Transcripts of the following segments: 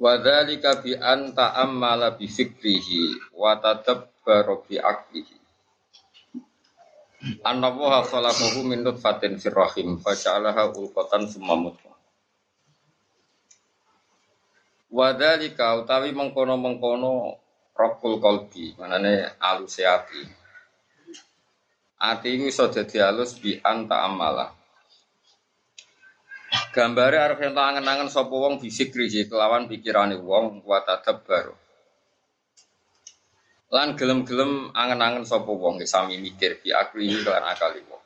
Wa dzalika bi an ta'ammala bi fikrihi wa tadabbara bi aqlihi. Anna wa khalaqahu min nutfatin fir rahim fa ja'alaha ulqatan summa mudghah. Wa dzalika utawi mengkono-mengkono rokul qalbi, manane aluse ati. Ati iso dadi alus bi an ta'ammala Gambare arep ento angen-angen sapa wong bisikri kelawan pikirane wong wa tadabbar. Lan gelem-gelem angen-angen sapa wong sami mikir bi akli lan akali wong.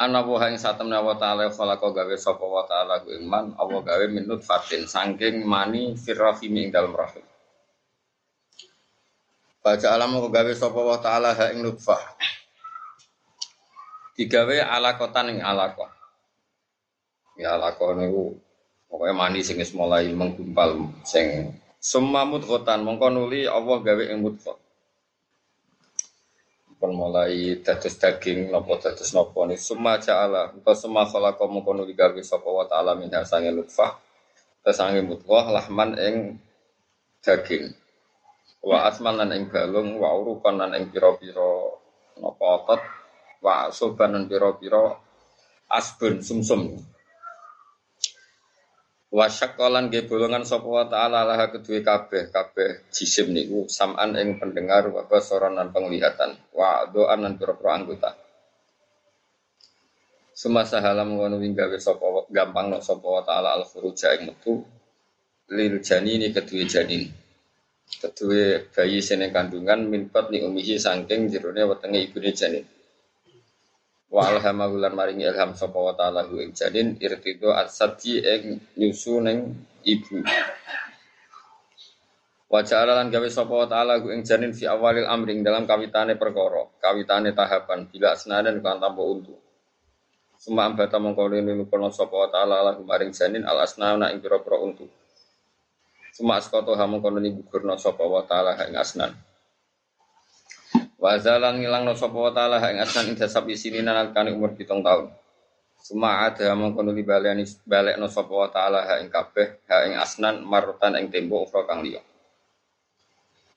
Ana wa ing satemna wa ta'ala khalaqa gawe sapa wa ta'ala ku iman apa gawe minut fatin saking mani firrahim ing dalem rahim. Baca alam kok gawe sapa wa ta'ala ha ing nutfah. Digawe alakotan ing. Ya lakon niku pokoknya mani sing mulai menggumpal sing semua mudghatan mongko nuli Allah gawe ing mudghah. Pun mulai dados daging napa dados napa ni summa ja'ala utawa summa khalaqa mongko nuli gawe sapa wa ta'ala min sange nutfah sange mudghah lahman ing daging. Wa asman lan ing balung wa urukan lan ing pira-pira napa otot wa soban lan pira-pira asbun sumsum. -sum. Wasyakolan ge bolongan sapa wa ta'ala laha kedue kabeh kabeh jisim niku sam'an ing pendengar wa basaran lan penglihatan wa doan lan pira-pira anggota. Semasa halam ngono wing gawe sapa gampang nok sapa wa ta'ala al furuja ing metu lil janini kedue janin. Kedue bayi sene kandungan minpat ni umihi saking jerone wetenge ibune janin wa alhamahu lan maringi ilham sapa wa ta'ala hu ing janin irtido asati ing nyusu ibu. Wa ja'ala lan gawe sapa wa ta'ala hu ing janin fi awalil amring dalam kawitane perkara kawitane tahapan bila asnadan kan tanpa untu. Suma ambata mongko linu kono sapa wa ta'ala lahu maring janin al asnana ing pira-pira untu. Suma askoto ha mongko gugurna sapa wa ta'ala ing asnan Wa zalan ngilang no sapa ta'ala ing asnan ing dasab isini nalikane umur pitung tahun. Suma ada mongko nuli baleni balik no sapa ta'ala ing kabeh ha ing asnan marutan ing tembo ukra kang liya.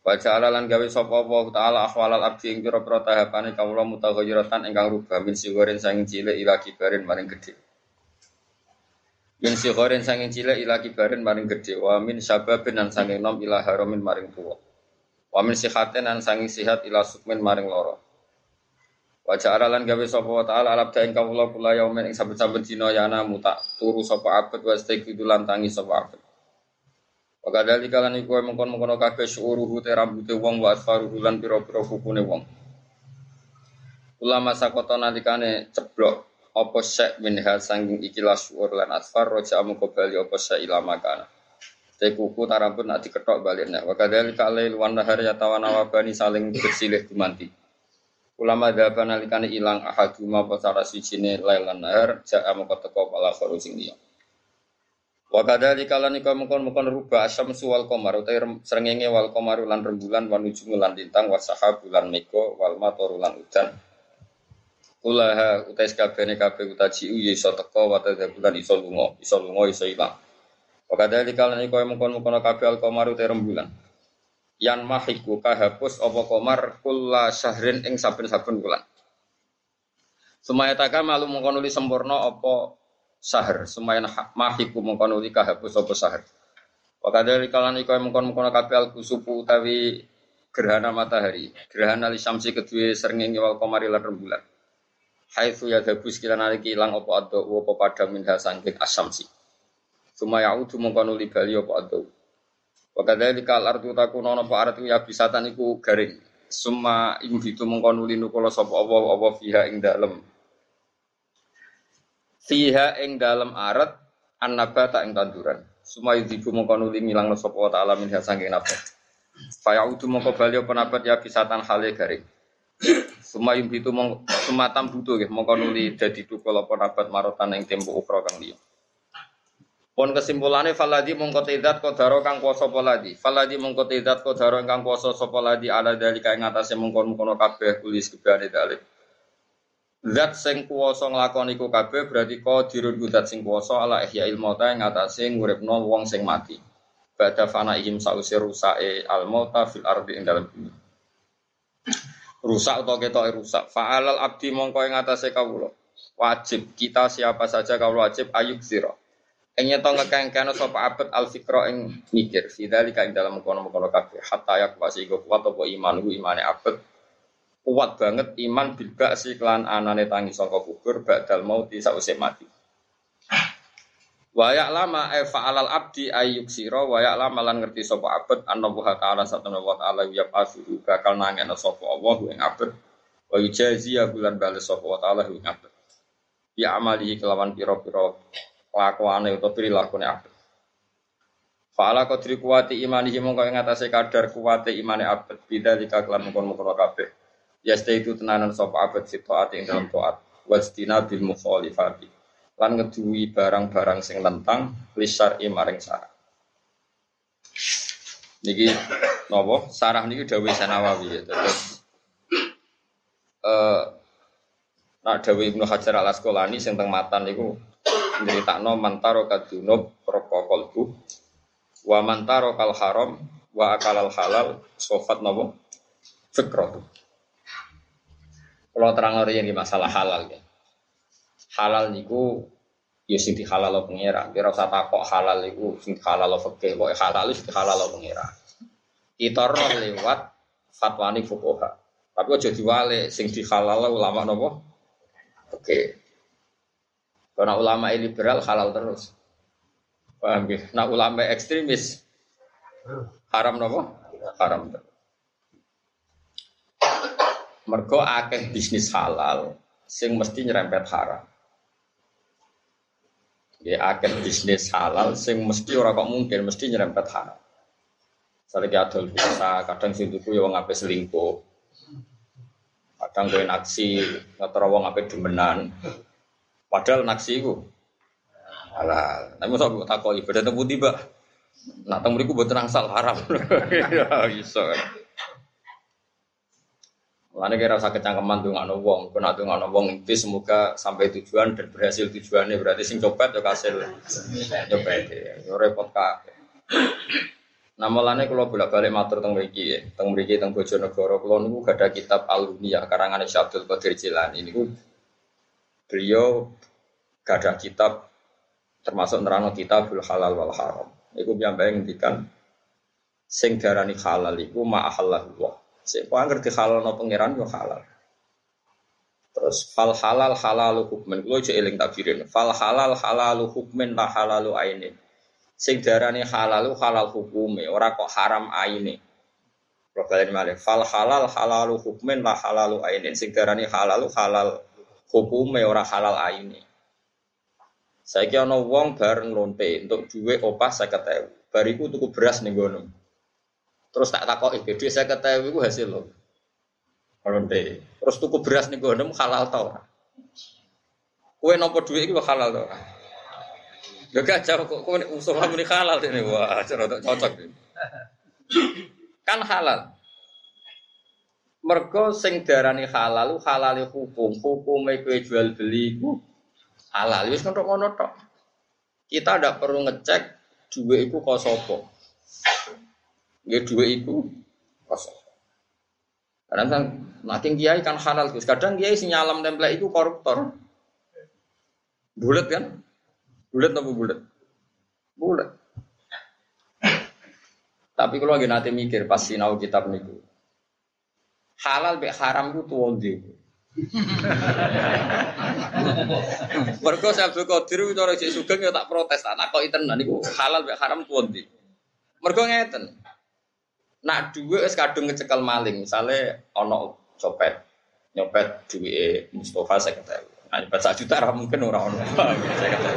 Wa ja'ala lan gawe sapa wa ta'ala ahwalal abdi ing pira-pira tahapane kawula mutaghayyiratan ingkang rubah min sigoren sanging cilik ila kibarin maring gedhe. Min sigoren sanging cilik ila kibarin maring gedhe wa min sababin lan sanging nom ila haramin maring tuwa. Wa min sihatin an sangi sihat ila sukmin maring loro. Wa ja'ala lan gawe sapa wa ta'ala alab daing kawula kula yaumin ing saben-saben dina yana muta turu sapa abad wa istiqdu lan tangi sapa abad. Wa kadali kalan iku mengkon-mengkon kabeh syuruhu te rambute wong wa asfaruhu lan pira-pira kukune wong. Ulama sakota nalikane ceblok apa syek minha sanging ikilah syuur lan asfar roja amu kembali apa syek ilama kana. Te kuku tarambut nak diketok balik nek. Wa kadzalika alail wan nahar yatawana wabani saling bersilih gumanti. Ulama dzaba nalikane ilang ahaduma apa cara sijine lailan nahar ja'a moko teko pala kharu sing liya. Wa kadzalika lan iku mungkon-mungkon rubah asyamsu wal qamar utai srengenge wal qamar lan rembulan wa nujum lan lintang wa sahabu lan meko wal mator lan udan. Kulaha utai kabehane kabeh utaji iso teko wa tadzabulan iso lunga, iso lunga iso ilang. Wakadali kalian iku mengkon mengkon kabeh al komaru te rembulan. Yan mahiku kahapus opo komar kula syahrin ing saben-saben bulan. Sumaya malu mengkon uli sempurna opo sahar. Sumaya mahiku mengkon uli kahapus opo sahar. Wakadali kalian iku mengkon mengkon kabeh al kusupu utawi gerhana matahari. Gerhana li syamsi kedua srengenge wal komari lan rembulan. Haitsu yadhabus kila naliki ilang ado opo padam minha sangking asamsi. Suma yaudu mongkono li bali apa ado. Wa kadzalika al-ardu takuna ana apa arat ya bisatan iku garing. Suma ing itu mongkono li nukula sapa apa apa fiha ing dalem. Fiha ing dalem arat annabata ing tanduran. Sumai diku mongko nuli ngilang sapa wa ta'ala min saking nabat. Fayaudu mongko bali apa nabat ya bisatan hale garing. Sumai itu mongko sumatam butuh nggih mongko nuli dadi tukul apa nabat marotan ing tempo ukra kang. Pon kesimpulannya faladi mongko tidak kodaro kang kuasa poladi. Faladi mongko tidak kodaro kang kuasa sapa ladi ala dalika ing atase mongkon mongkono kabeh kulis kebane dalik. Zat sing kuasa nglakoni iku kabeh berarti qadirun zat sing kuasa ala ihya ilmota ing atase nguripno wong sing mati. Bada fana ihim sause rusake al mauta fil ardi ing dalam bumi. Rusak atau ketoke rusak. Fa'alal abdi mongko ing atase kawula. Wajib kita siapa saja kawula wajib ayuk zira Ing nyeto ngekengkene sapa abet al fikra ing mikir. Fidzalika ing dalam kono-kono kabeh. Hatta yak wasi iku kuat apa iman ku imane abet kuat banget iman bil si klan anane tangi sangka kubur badal mauti sause mati. Wayak lama e fa'alal abdi ayyuk siro wayak lama lan ngerti sapa abet anna wa ta'ala satana wa ta'ala ya pasuhu bakal nangena sapa Allah ing abet wa yujazi ya bulan bales sapa wa ta'ala ing abet ya amali kelawan pira-pira kelakuane utawa prilakune abet. Fa'ala qadri kuwati imanihi mongko ing atase kadar kuwate imane abet bidzalika kelan mungkon-mungkon kabeh. Ya itu tenanan sapa abet fi taat ing dalam taat wajtina bil mukhalifati. Lan ngeduwi barang-barang sing tentang lisar maring sarah. Niki napa? Sarah niki dawuh Sanawawi ya. Terus nah dawuh Ibnu Hajar Al Asqalani sing teng matan niku nyeritakno mantaro kadunub roko kolbu wa mantaro kal haram wa akalal halal sofat nopo fikroh kalau terang yang di masalah halal ya. Halal niku ya sing halal lo pengira kira usah takok halal niku sing halal lo fikih kok halal sing halal lo pengira kita roh lewat fatwani fukoha tapi aja diwale sing halal ulama nopo? Oke. Karena ulama liberal halal terus. Paham ya? Nah ulama ekstremis haram nopo? Haram terus. Mergo akeh bisnis halal sing mesti nyerempet haram. Ya akeh bisnis halal sing mesti ora kok mungkin mesti nyerempet haram. Misalnya adol biasa, kadang sing tuku ya wong ape selingkuh. Kadang kowe naksi, ngetara wong ape demenan. Padahal naksi itu halal. Tapi masa tak kok ibadah temu tiba. Nak temu iku buat sal haram. Ya iso. Mulane kira usah kecangkeman tuh ngono wong, kena tuh ngono wong itu semoga sampai tujuan dan berhasil tujuannya berarti sing copet ya kasil copet ya, repot kak. Nah malane kalau bolak balik matur teng mriki ya, teng mriki teng Bojonegoro kula niku gak ada kitab alumni karangan Syabdul Qadir Jilani niku beliau gak ada kitab termasuk nerano kitabul halal wal haram. Iku piyambake ngendikan sing darani halal iku ma ahallallah. Sing ngerti halal no pangeran yo halal. Terus fal halal halalu hukmen. Kulo aja eling takbirin. Fal halal halalu hukmen la halalu ainin. Sing darani halalu halal hukume, ora kok haram aine. Kalau kalian fal halal halalu hukmen la halalu ainin. Sing darani halalu halal hukume ora halal aine. Saya kira no wong bareng lonte untuk duwe opah saya ketahui. Bariku tuku beras nih gunung. Terus tak takok iki duwe saya ketahui ku hasil lo. Lonte. Terus tuku beras nih gunung halal tau ora? Kue nopo duwe iki halal tau ora? Gak gajah kok kowe usul aku ini halal ini wah cara cocok. Kan halal. Mergo sing darani halal halal hukum, hukume kowe jual beli ku halal. Wis ngono tok. Kita ndak perlu ngecek duit iku kok sapa. Iku kok sapa. Kadang kan makin kiai kan halal terus. Kadang kiai sing nyalam template iku koruptor. Bulat kan? Bulat apa bulat? Bulat. Tapi kalau lagi nanti mikir pas sinau kitab niku, halal be haram itu tuh ndi. Mergo Abdul Qadir orang cek sugeng ya tak protes tak takoki tenan niku halal be haram tuh ndi. Mergo ngeten. Nak duwe wis kadung ngecekel maling, misale ana copet nyopet duwe Mustafa saya kata. Nah, nyopet sak juta ra mungkin ora ono. Saya kata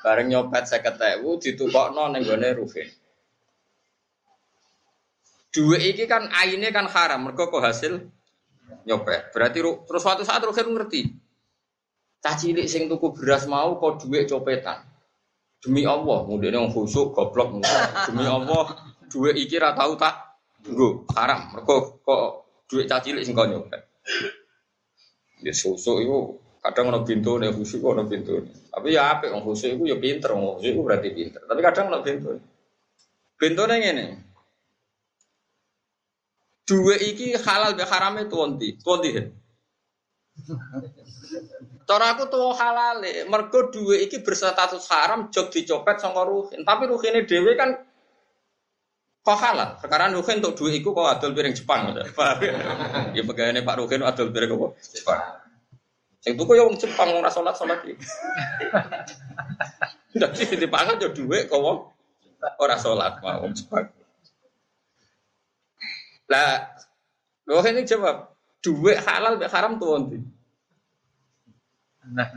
Bareng nyopet 50.000 ditukokno ning gone Ruhin. Duit iki kan aine kan haram, mergo kok hasil nyopet. Berarti terus suatu saat Ruhin ngerti. Cah cilik sing tuku beras mau kok duit copetan. Demi Allah, mudine wong khusuk goblok. Demi Allah, duit iki ra tau tak nggo haram. Mergo kok duit cah cilik sing kok nyopet. Ya susuk itu kadang ono pintu nih khusyuk ono pintu. Tapi ya apa orang khusyuk itu ya pinter, orang khusyuk itu berarti pinter. Tapi kadang ono pintu. Pintu nih ini. Dua iki halal be tuanti, tuanti kan. Cara aku tuh halal mergo dua iki berstatus haram jog dicopet sama ruhin. Tapi ruhin dewe kan kok halal. Sekarang ruhin untuk dua iku kok adol piring Jepang. ya pegawainya Pak Ruhin adol piring apa? Jepang. Sing tuku ya wong Jepang ora salat salat iki. Dadi dipangan yo dhuwit kok wong ora salat wong Jepang. Lah, lo ini jawab, duit halal be haram tuh nanti. Nah,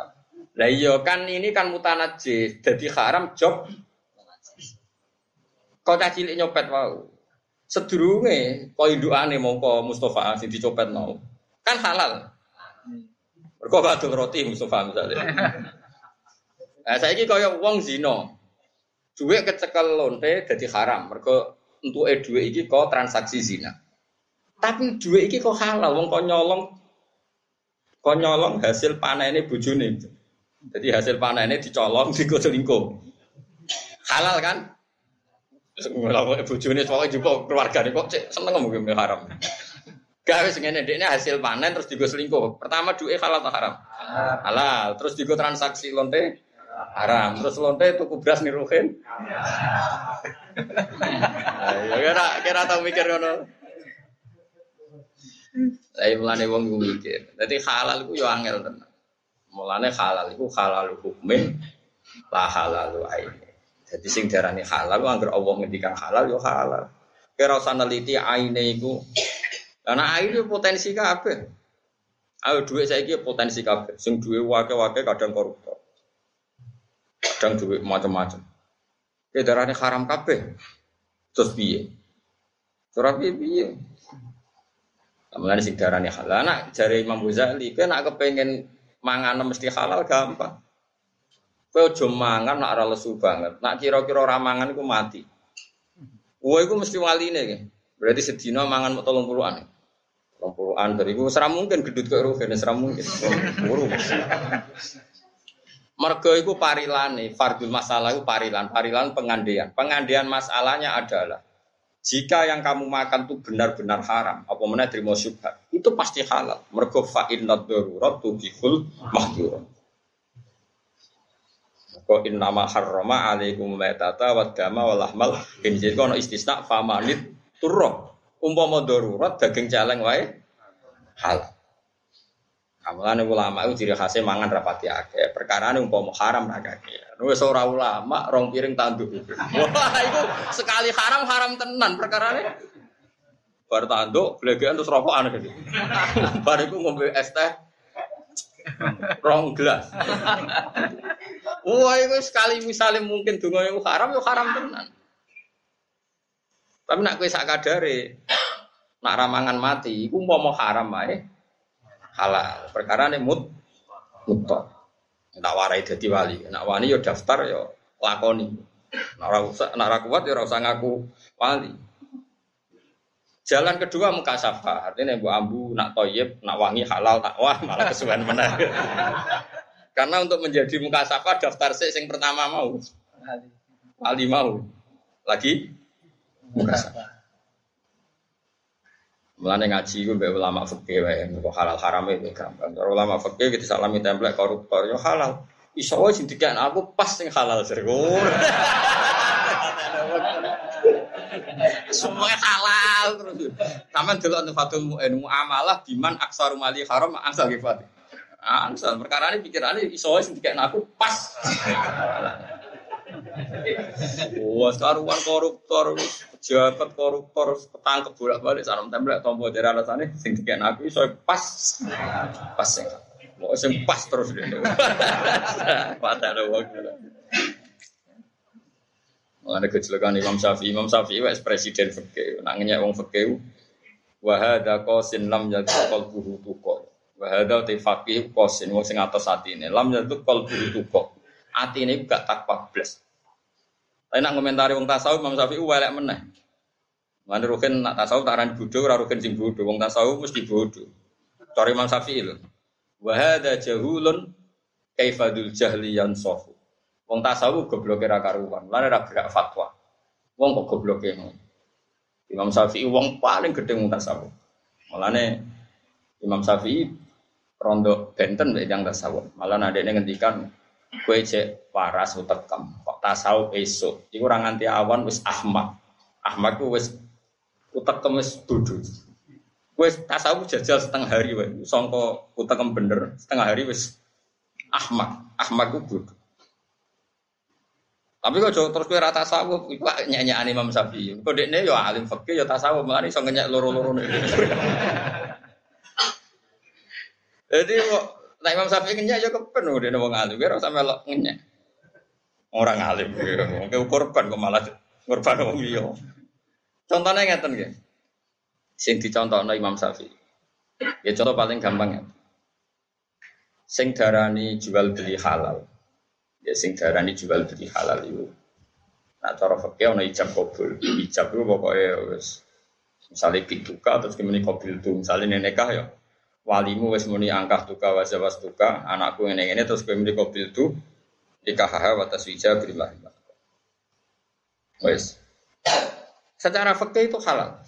lah iya kan ini kan mutanajis, jadi haram job. Kau cilik nyopet mau. Sedurunge kau indukane mongko Mustafa sing dicopet mau. Kan halal. Mergo badung roti Mustafa misalnya. Nah, saya ini kaya uang zino, duit kecekel lonte jadi haram. Mergo untuk e duit ini kau transaksi zina. Tapi duit ini kau halal, uang kau nyolong, kau nyolong hasil panen ini bujune. Jadi hasil panen ini dicolong, digoselingko. Halal kan? Ngelakuin bujune soalnya juga keluarga ini kok seneng mungkin haram. Gawe sing ngene dekne hasil panen terus digo selingkuh. Pertama duit halal atau haram? Halal. Terus digo transaksi lonte haram. Terus lonte tuku beras niruhin. Kira kira tau mikir ngono. Saya mulane wong mikir. Dadi halal iku yo angel tenan. Mulane halal iku halal hukumin la halal aine. Jadi sing diarani halal anggere Allah ngendikan halal yo halal. Kira usah neliti aine iku karena itu potensi kabeh. Ayo duit saya kira potensi kabeh. Sing duit wake-wake kadang koruptor. Kadang duit macam-macam. Kayak darahnya haram kabeh. Terus piye? Terus piye piye? Mulane sing darahnya halal. Nak jari Imam Ghazali, kowe nak kepengen mangan mesti halal gampang. Kowe aja mangan nak ora lesu banget. Nak kira-kira ora mangan iku mati. Kowe iku mesti waline Berarti sedina mangan mau tolong puluhan. Tolong puluhan dari itu seram mungkin gedut ke ruh, ini seram mungkin. Mergo itu parilan nih, fardul masalah itu parilan, parilan pengandian. Pengandian masalahnya adalah jika yang kamu makan itu benar-benar haram, apa mana terima syubhat, itu pasti halal. Mergo fa'in darurat tubihul mahdurat. Kok innama harrama alaikum maitata wa dama wa lahmal khinzir kono istisna famanit turro umpama darurat daging celeng wae hal Amalan ulama itu ciri khasnya mangan rapati akeh. Perkara ini umpama haram agak Wes ora ulama rong piring tanduk. Wah, itu sekali haram haram tenan perkara ini. Bar tanduk, belegean terus rokokan gitu. Bar itu ngombe es teh rong gelas. Wah, itu sekali misalnya mungkin dungo yang haram, yo haram tenan. Tapi nak kue sak nak ramangan mati, iku mau haram ae halal. Perkara ini mut mutok. Nak warai jadi wali, nak wani yo daftar yo lakoni. Nak kuat yo ora usah ngaku wali. Jalan kedua muka safa, artinya bu ambu nak toyib, nak wangi halal, nak wah malah kesuwen menang. Karena untuk menjadi muka safa daftar sih yang pertama mau, wali mau, lagi Merasa. Mulane ngaji gue mbek ulama fikih wae kok halal haram itu gampang. Kalau ulama fikih kita salami template koruptor yo halal. Iso wae sing aku pas sing halal sergur. Semua halal terus. Taman dulu anu fatul mu'en muamalah biman aksaru mali haram ansal kifat. Ansal perkara ini pikirannya iso wae sing dikan aku pas. Wah, karuan koruptor, pejabat koruptor, ketangkep bolak-balik salam tembak tombol dari alasannya sing diken aku iso pas. Pas sing. Mau sing pas terus deh. Padahal wong. Mengenai kejelekan Imam Syafi'i, Imam Syafi'i wes presiden fikih. Nangnya wong fikih. Wahada kosin lam jatuh qalbuhu tuqa. Wahada te fakih kosin wong sing atas ini. Lam jatuh qalbuhu Hati ini gak takwa blas. Tapi nak komentari wong tasawuf Imam Syafi'i welek meneh. Mana rukin nak tasawuf tak arani bodoh, ora rukin sing bodoh. Wong tasawuf mesti bodoh. Cari Imam Syafi'i lho. Wahada jahulun kaifadul jahliyan sofu. Wong tasawuf goblok ra karuan. Lan ora gerak fatwa. Wong kok goblok ngono. Imam Syafi'i wong paling gede wong tasawuf. Mulane Imam Syafi'i rondo benten yang tasawuf. Malah adekne ngendikan kowe cek waras utekam. Tasawuf esuk. Iku ora nganti awan wis ahmak. Ahmak ku wis utekem wis bodho. Wis tasawuf jajal setengah hari wae. Sangka utekem bener setengah hari wis ahmak. Ahmak ku bodho. Tapi kok terus kowe rata tasawuf iku nyanyi Imam Syafi'i. Kok dekne ya alim fikih ya tasawuf malah iso ngenyek loro-loro Jadi kok Nah Imam Syafi'i ngenyek ya kepen udah wong alim, kira sampe lo ngenyek. Orang alim, mungkin korban kok malah korban wong liya. Contohnya ngeten nggih. Sing dicontohno Imam Syafi'i. Ya contoh paling gampang ya. Sing darani jual beli halal. Ya sing darani jual beli halal itu. Nah cara fikih ana ijab kabul. Ijab itu pokoknya wis misalnya bituka terus kemudian kabul tuh misalnya nikah ya walimu wis muni angkah tuka wa zawas tuka anakku ngene ngene terus kemudian kabul tuh nikah wa taswija billah wis Secara fakta itu halal.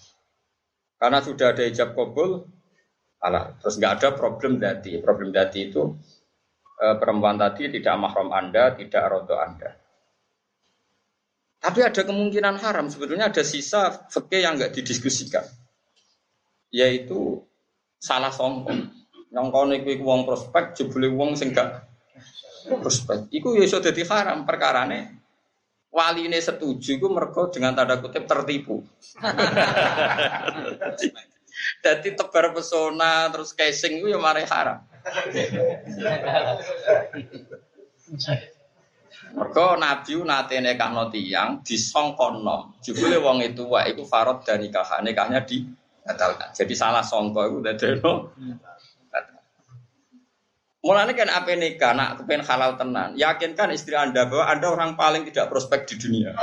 Karena sudah ada ijab kabul, halal. Terus nggak ada problem dati. Problem dati itu e, perempuan tadi tidak mahram Anda, tidak rodo Anda. Tapi ada kemungkinan haram. Sebetulnya ada sisa fakta yang nggak didiskusikan. Yaitu salah songkong. Nyongkone kuwi wong prospek jebule wong sing gak prospek. Iku ya iso dadi haram perkarane wali ini setuju gue mergo dengan tanda kutip tertipu. Jadi tebar pesona terus casing gue yang marah haram. Mergo nabi nate nekahno tiyang disongkono. Jebule wong itu wae iku farad dan nikah nikahnya di batalkan. Jadi salah songko iku dadeno Mulanya kan apa nikah, nak kepen halal tenan. Yakinkan istri anda bahwa anda orang paling tidak prospek di dunia.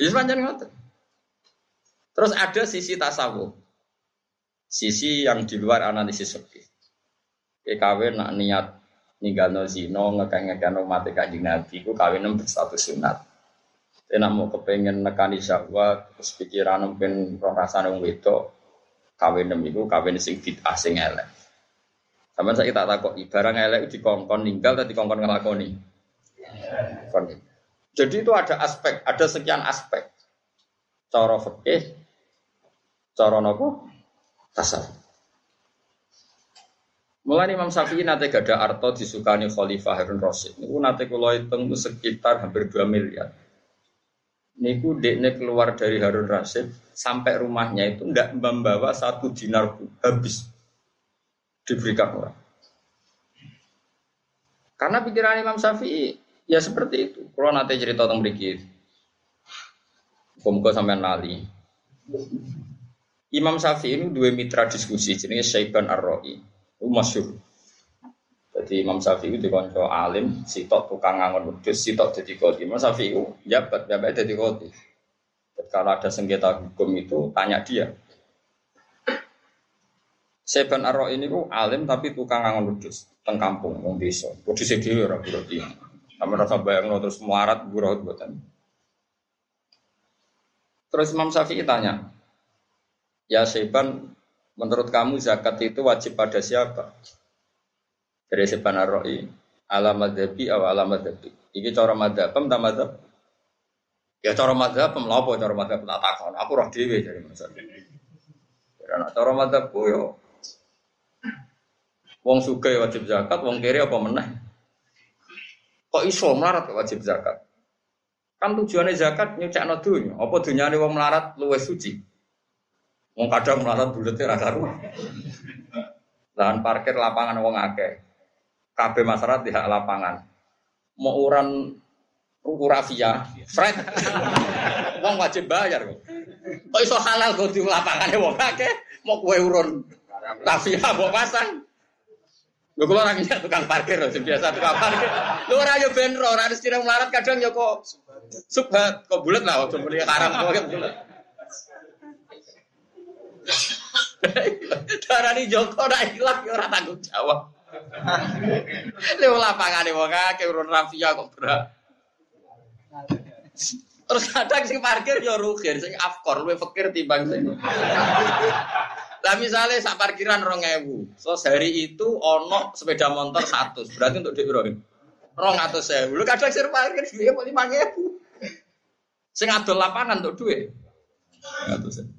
Iya Terus ada sisi tasawuf, sisi yang di luar analisis fikih. kawin nak niat ninggal no zino ngekang ngekang mati kaji nabi, ku kawin nem berstatus sunat. Enak mau kepengen nekani syahwat, terus pikiran mungkin roh rasa nung wedok, kawin nem itu kawin sing fit asing elek. Sama saya tak takut, barang elek di kongkon ninggal tadi kongkon ngelakoni. Jadi itu ada aspek, ada sekian aspek. Cara fikih, cara nopo, tasawuf. Mulai Imam Syafi'i nate gada arto disukani Khalifah Harun Rasid. Ini nate kulo hitung sekitar hampir 2 miliar niku dekne keluar dari Harun Rasid sampai rumahnya itu tidak membawa satu dinar habis diberikan orang. Karena pikiran Imam Syafi'i ya seperti itu. Kalau nanti cerita tentang berikut, Muka sampai nali. Imam Syafi'i ini dua mitra diskusi, jenis Syaiban Ar-Ra'i. Masyur. Jadi Imam Syafi'i dikonco alim, sitok tukang ngangon wedhus, sitok jadi kodi. Imam Syafi'i jabat, jabat jadi kodi. Kalau ada sengketa hukum itu tanya dia. Seban Arro ini ku alim tapi tukang ngangon wedhus, teng kampung, wong desa. Wedhus dhewe ora berarti. Sampe rasa bayangno terus muarat buruh buatan. Terus Imam Syafi'i tanya, Ya Seban, menurut kamu zakat itu wajib pada siapa? Dari sepan arroi ala madhabi atau ala madhabi. Ini cara madhab tak madhab? Ya cara madhab melapo cara madhab? Tak takon aku roh dewi dari masa karena cara madhabku yo. Wong suka wajib zakat wong kiri apa meneh? Kok iso melarat wajib zakat? Kan tujuannya zakat nyucak dunya apa dunyane wong melarat luwes suci? Wong kadang melarat bulete ra karuan. Lahan parkir lapangan wong akeh kabeh masyarakat di hak lapangan. Mau uran rafia, Fred. Wong wajib bayar kok. Kok iso halal kok di lapangane wong akeh, mau kue urun rafia mbok pasang. Lho kula ora tukang parkir lho, biasa tukang parkir. Lho ora yo ben ora harus melarat kadang yo kok subhat kok bulet lah ojo muni haram kok bulet. Darani Joko ora ilang yo ora tanggung jawab. Lewat lapangan nih, wong akeh urun rafia kok berat. Terus kadang sing parkir ya rugir, sing afkor luwe fakir timbang sing. Lah misalnya sak parkiran 2000. So sehari itu ono sepeda motor 100. Berarti untuk dhek piro? 200.000. Lu kadang sing parkir dhuwit mung 5000. Sing adol lapangan untuk dhuwit. 100.000.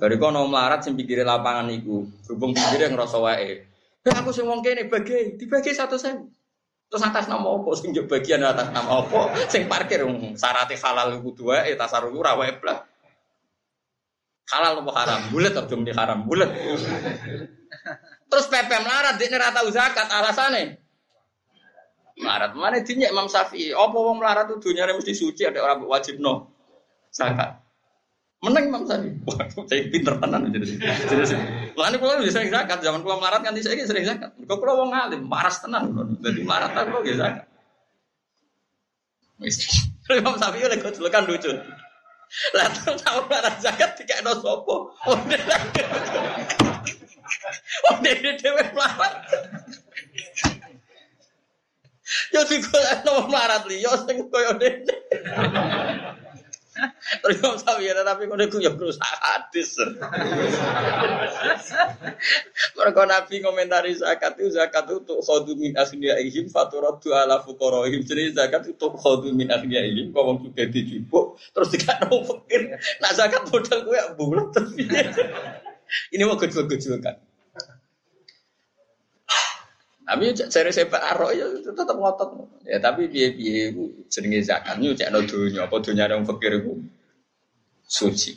Dari kau nong melarat sing pikirin lapangan iku, berhubung yang rasa wae. Eh aku sing wong kene bagi, dibagi satu sen. Terus atas nama opo sing bagian atas nama opo sing parkir um, syaratnya halal eh wae ya tasarruf ora wae blas. Halal apa haram? bulat apa muni haram? bulat. Terus PP melarat dia rata zakat nih. Melarat mana dinyak Imam Safi. Opo wong melarat tuh dunia mesti suci ada orang wajib no zakat. Menang Imam Syafi'i. Wah, saya pinter tenan jadi. Jadi Lalu kalau bisa zakat, zaman kalau melarat kan saya sering zakat. Kau kalau wong alim, maras tenan Jadi melarat aku gak zakat. Imam Syafi'i oleh kau kan lucu. Lah tahu melarat zakat tiga no sopo. Oh dia dewe melarat. Yo digolek no melarat liya sing koyo dene. Terus Imam Syafi'i tapi kono iku ya berusaha hadis. Mereka Nabi komentari zakat itu zakat itu untuk khodu min ihim faturatu ala fuqaraihim. Jadi zakat itu khodu min ihim kau wong juga dijupuk terus dikatakan fakir. Nah zakat modal gue bulat terus ini mau gejol-gejolkan. Tapi cari saya Pak Aro ya tetap ngotot. Ya tapi biaya biaya itu jenenge zakat itu cek no dunia apa dunia yang fakir itu suci.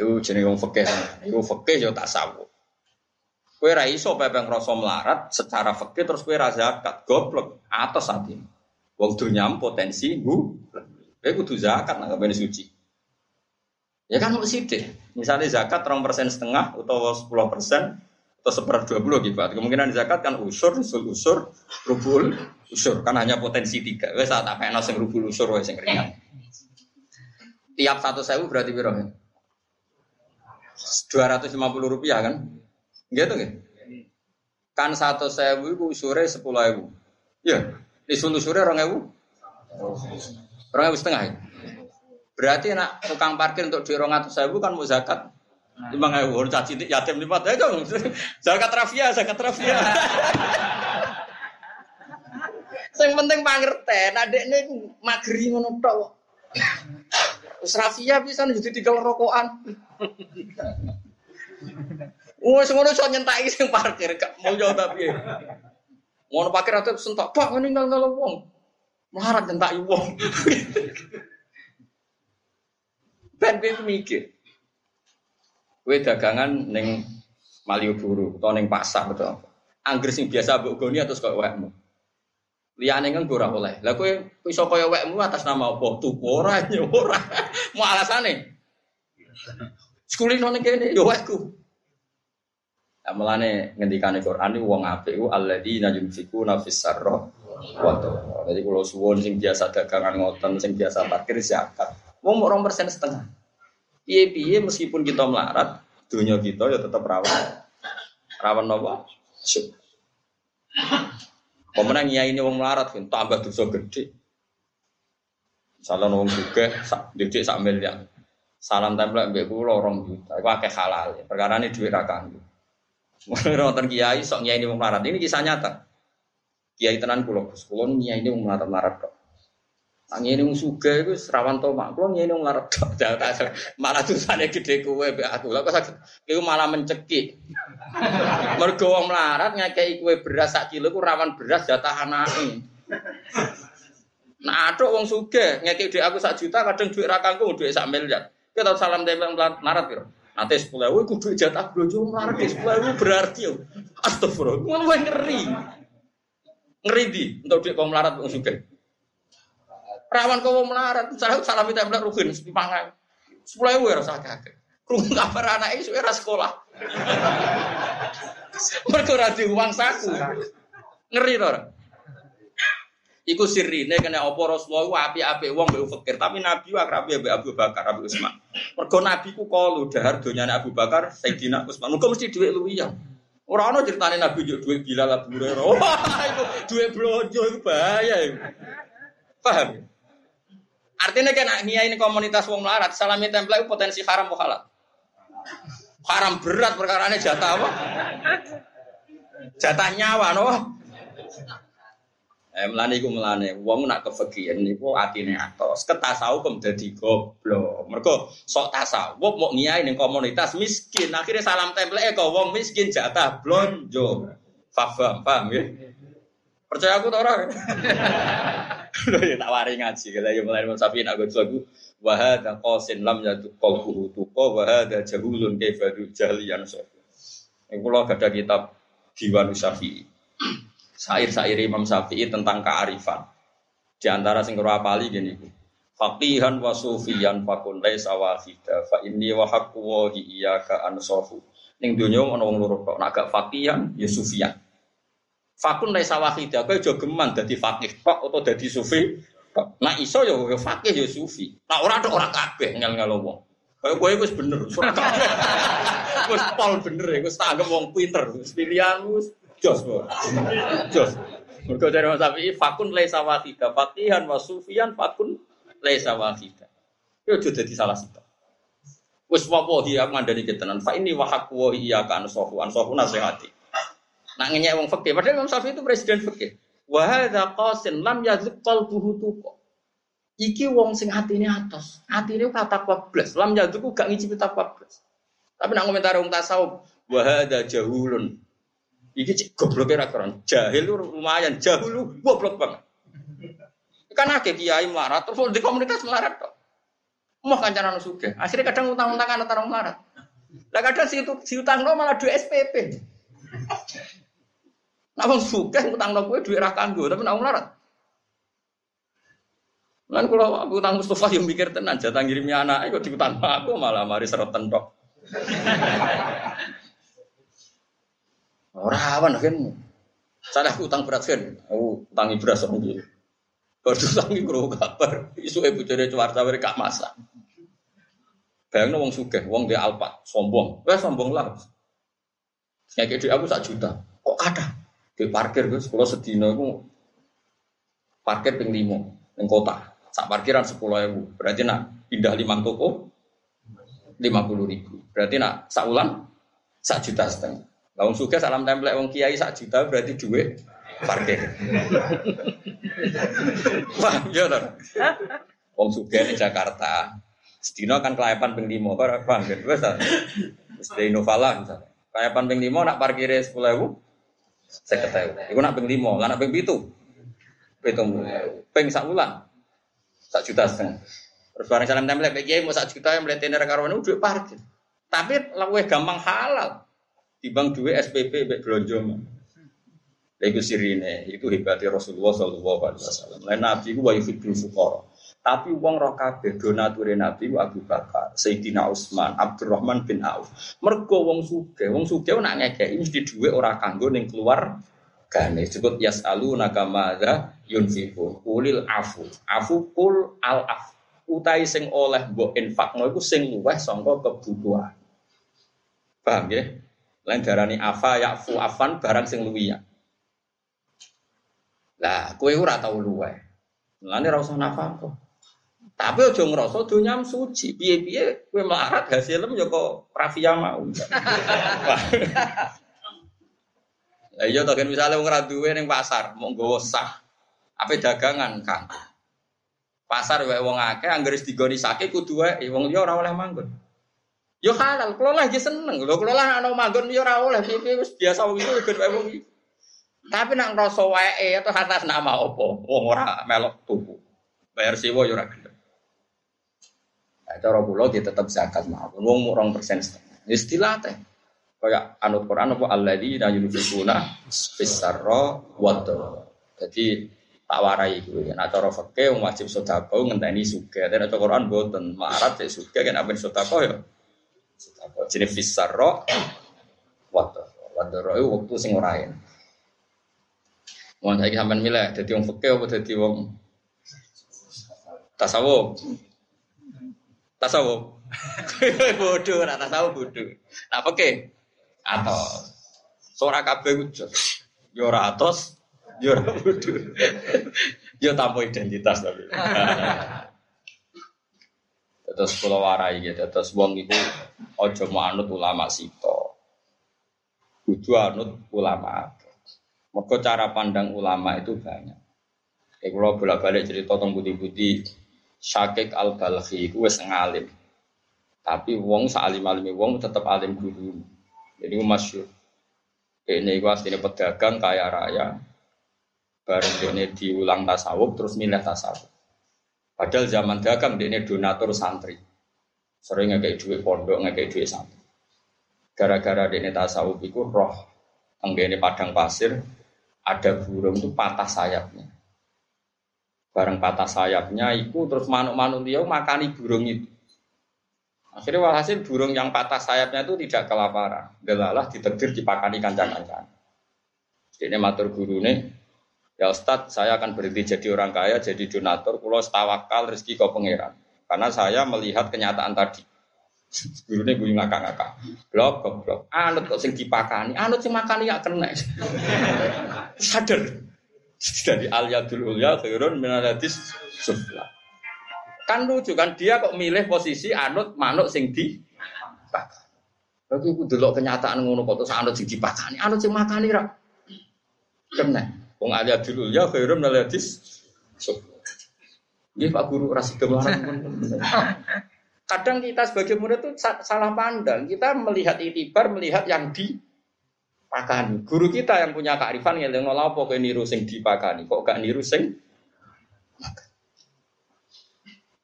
Itu jenenge wong fakir. Itu fakir yo tak sawu. Kue ra iso pepe ngrasa melarat secara fakir terus kue ra zakat goblok atas ati. Wong dunia potensi bu. Kue kudu zakat nggak bener suci. Ya kan mesti deh. Misalnya zakat rong persen setengah atau sepuluh persen, atau dua puluh gitu. Kemungkinan zakat kan usur, usul usur, rubul, usur kan hanya potensi tiga. Wes saat apa yang rubul usur wes yang ringan. Tiap satu sewu berarti berapa? Lima puluh rupiah kan? Gitu kan? Kan satu sewu itu usurnya sepuluh ribu. Ya, usul usurnya orang ribu. Orang ribu setengah ya? Berarti nak tukang parkir untuk di orang sewu kan mau zakat Lima ewu, orang caci yatim lima ya dong. Zakat rafia, zakat rafia. Yang penting pangerten, adek ini magri ngono tok. Wis rafia bisa jadi tiga rokokan. Wes ngono iso nyentaki sing parkir, gak mau jauh tapi. Ngono parkir atau sentak, Pak ngene nang wong. Melarat nyentaki wong. Ben mikir. Kue dagangan neng Malioboro atau neng pasar betul. Angger sing biasa mbok goni atau kok wekmu. Liyane kan ora oleh. Lah kowe iso kaya wekmu atas nama apa? Tuku ora ora. Mau alasane. Sekulino ning kene yo wekku. Lah mulane ngendikane Quran iki wong apik iku alladzina yunfikuna fis sarra wa Jadi kalau suwon sing biasa dagangan ngoten, sing biasa parkir. Wong mau persen setengah. Piye-piye meskipun kita melarat, dunia kita ya tetap rawan. Rawan apa? Syuk. Pemenang ya ini wong melarat kan tambah dosa gede. Salah wong juga didik sak. Salam tempel mbek kula orang juta. Iku akeh halal. Perkara ini duit ra kanggo. Wonten kiai sok ini wong melarat. Ini kisah nyata. Kiai tenan kula, kula nyai ini wong melarat-melarat kok. Nang ngene wong sugih iku rawan to mak. Kulo ngene wong ngarep tok. Malah dosane gede kowe mbek aku. Lah kok saged iku malah mencekik. Mergo wong melarat ngekeki kowe beras sak kilo ku rawan beras jatah anake. Nah, atuk wong sugih ngekeki dhuwit aku sak juta kadang dhuwit ra kanggo dhuwit sak miliar. Kita tahu salam tempel melarat? Nanti sepuluh ewu, kudu jatah blojo melarat sepuluh ewu berarti. Astagfirullah, ngono ngeri. Ngeri di, untuk dia kaum melarat wong sugih. Rawan kaum melarat, salah salah minta belak rugen sepi pangan. Sepuluh ewu ya rasa kaget. Runggu kabar anak itu era sekolah. Mereka rada uang saku. Ngeri tuh. Iku sirine kena apa Rasulullah api-api wong mbek fakir, tapi Nabi akrab mbek Abu Bakar, Abu Utsman. Mergo Nabi ku kalu dahar donyane Abu Bakar, Sayyidina Utsman. Muga mesti dhuwit luwiyan. Ora ana ceritane Nabi yo dhuwit Bilal Abu Hurairah. Wah, iku dhuwit blonjo iku bahaya iku. Paham? Artinya kan ini komunitas wong melarat, salami template potensi haram halal? Haram berat perkara ini jatah apa? Jatah nyawa, no? Eh melane iku melane wong nak kefakihan niku atine atos. Ketasawuf kok dadi goblok. Mergo sok tasawuf mau ngiyai ning komunitas miskin. Akhirnya salam template kok wong miskin jatah blonjo. Paham, paham ya? Percaya aku tak ora? Lho ya tak wari ngaji kala ya mulai sapi nak gue lagu wa hadza qasin lam yatu qalbuhu tuqa wa hadza jahulun kaifa jahliyan so. Iku kula gadah kitab Diwan Syafi'i syair-syair Imam Syafi'i tentang kearifan. Di antara sing karo apali gini. Faqihan wa sufiyan fakun laisa wahida fa inni wa haqqu wa iyyaka ansafu. Ning donya ana wong loro kok nek gak faqihan ya sufiyan. Fakun laisa wahida kowe aja geman dadi faqih tok utawa dadi sufi. Nah iso ya faqih ya sufi. Nah ora tok ora kabeh ngel-ngel wong. Kayak gue wis bener, wis pol bener ya, wis tanggap wong pinter, wis pilihan wis Jos, jos. Mereka dari Mas Syafi'i fakun laisa wahida, faqihan wa sufian fakun laisa wahida. Yo jadi salah satu. Wis wawahi aku ngandani ketenan. Fa ini wa iya kan sofu an sofu nasihati. Nak ngenyek wong fakih. Padahal Imam Syafi'i itu presiden fakih. Wa hadza qasin lam yazq qalbuhu tuqa. Iki wong sing atine atos. Atine kata blas. Lam yazq gak ngicipi takwa blas. Tapi nak komentar wong tasawuf, wa hadza jahulun Iki cik goblok era keren. Jahil lu lumayan, jahil lu goblok banget. Kan akeh kiai melarat terus di komunitas melarat kok. Mau kancanan suge. Akhirnya kadang utang-utangan antara melarat. Lah kadang si, si utang lo malah dua SPP. Nah, wong suge utang lo gue duit ra kanggo, tapi nak melarat. Lan kalau aku utang Mustafa yang mikir tenan jatah ngirimi anak, kok diutang aku malah mari serotan tok. Rawan kan. Saya utang berat kan. Aku utangi beras sama dia. Baru utangi kru kabar. Ibu jadi cuar cawer kak masa. Bayang wong sugih, wong dia alpat, sombong. Wah sombong lah. Saya kira aku sak juta. Kok kata? Di parkir gue sepuluh sedino aku parkir ping limo yang kota. Sak parkiran sepuluh ribu. Berarti nak pindah lima toko lima puluh ribu. Berarti nak sak ulang sak juta setengah. Wong suka salam template wong kiai sak juta berarti duit parkir. Paham ya toh? Wong suka di Jakarta, sedino kan kelayapan ping limo, paham ya? Wes ta? Wis misalnya. Kelayapan ping limo nak parkire 10.000 50.000. Iku nak ping limo, lah nak ping 7. Pitung ping sak wulan. Sak juta setengah. Terus barang salam template kiai mau sak juta yang melihat karo duit parkir. Tapi luwih gampang halal timbang duwe SPP mbek blonjo. Lha iku sirine, itu hebatnya Rasulullah sallallahu alaihi wasallam. Lain Nabi ku wa yufidul. Tapi wong roh kabeh donature Nabi ku Abu Bakar, Sayyidina Utsman, Abdurrahman bin Auf. Mergo wong sugih, wong sugih nak ngekeki mesti dhuwit ora kanggo ning keluar gane disebut yasalu nakamada yunfiqun ulil afu afu kul al af utai sing oleh mbok infakno iku sing luweh sangka kebutuhan paham ya lain darani afa fu afan barang sing luwiya. Lah, kue ora tau luwe. Mulane ora usah. Tapi aja ngrasa donya suci. Piye-piye kowe melarat hasilem ya kok rafia mau. Lah iya to kan misale wong ora duwe pasar, mau nggawa sah. Apa dagangan, Kang? Pasar wae wong akeh anggere digoni sake kudu wae wong liya ora oleh manggon. Yo halal, kalau lagi seneng. Lho kalau lah ana manggon yo ora oleh piye biasa wong iku ben wong iki. Tapi nak ngrasa wae atau atas nama opo, wong ora melok tuku. Bayar sewa yo ora gelem. Nah, cara kula dia tetap zakat mawon. Wong 2% setengah. Istilah teh. Kayak anut Quran apa alladzina yunfiquna fis-sarra wad Jadi tak warai gue. Nah cara fikih wong wajib sedekah ngenteni sugih. Dan cara Quran boten marat cek sugih kan apa sedekah ya. Sedekah jenis fis-sarra wad Wad itu waktu sing ora. Mau saya sampean milih, jadi wong fikih apa jadi wong tasawuf? Tasawuf. bodoh, rata tasawuf bodoh. Nah fikih atau suara kabeh ujug. Yo ora atos, yo ora bodoh. Yo tanpa identitas tapi. Terus pulau warai gitu, terus wong itu ojo mau anut ulama sito, kudu anut ulama mereka cara pandang ulama itu banyak. Kayak kalau bolak-balik cerita tentang budi-budi Syakik al-Balkhi wes ngalim. Tapi wong salim alimi wong tetap alim guru. Jadi masyur. Ini gue aslinya pedagang kaya raya. Baru ini diulang tasawuf terus milih tasawuf. Padahal zaman dagang ini donatur santri. Sering kayak duit pondok, kayak duit santri. Gara-gara ini tasawuf itu roh. Enggak padang pasir, ada burung itu patah sayapnya. Bareng patah sayapnya itu terus manuk-manuk dia makani burung itu. Akhirnya walhasil burung yang patah sayapnya itu tidak kelaparan. Delalah ditegur dipakani kancang-kancang. Ini matur guru nih, ya Ustadz saya akan berhenti jadi orang kaya, jadi donatur, pulau setawakal rezeki kau pangeran. Karena saya melihat kenyataan tadi. Gurune gue ngakak-ngakak. Blok blok. Anut kok sing dipakani, anut sing makani ya kena. Sadar. Jadi aliyadul ulya khairun min aladis sufla. Kan lucu kan dia kok milih posisi anut manuk sing di Tapi aku delok kenyataan ngono kok terus anut sing dipakani, anut sing makani ra. Kena. Wong aliyadul ulya khairun min aladis sufla. Nggih Pak Guru ora sida Kadang kita sebagai murid itu salah pandang. Kita melihat itibar, melihat yang dipakani. Guru kita yang punya kearifan yang ngolah apa niru sing dipakani. Kok gak niru sing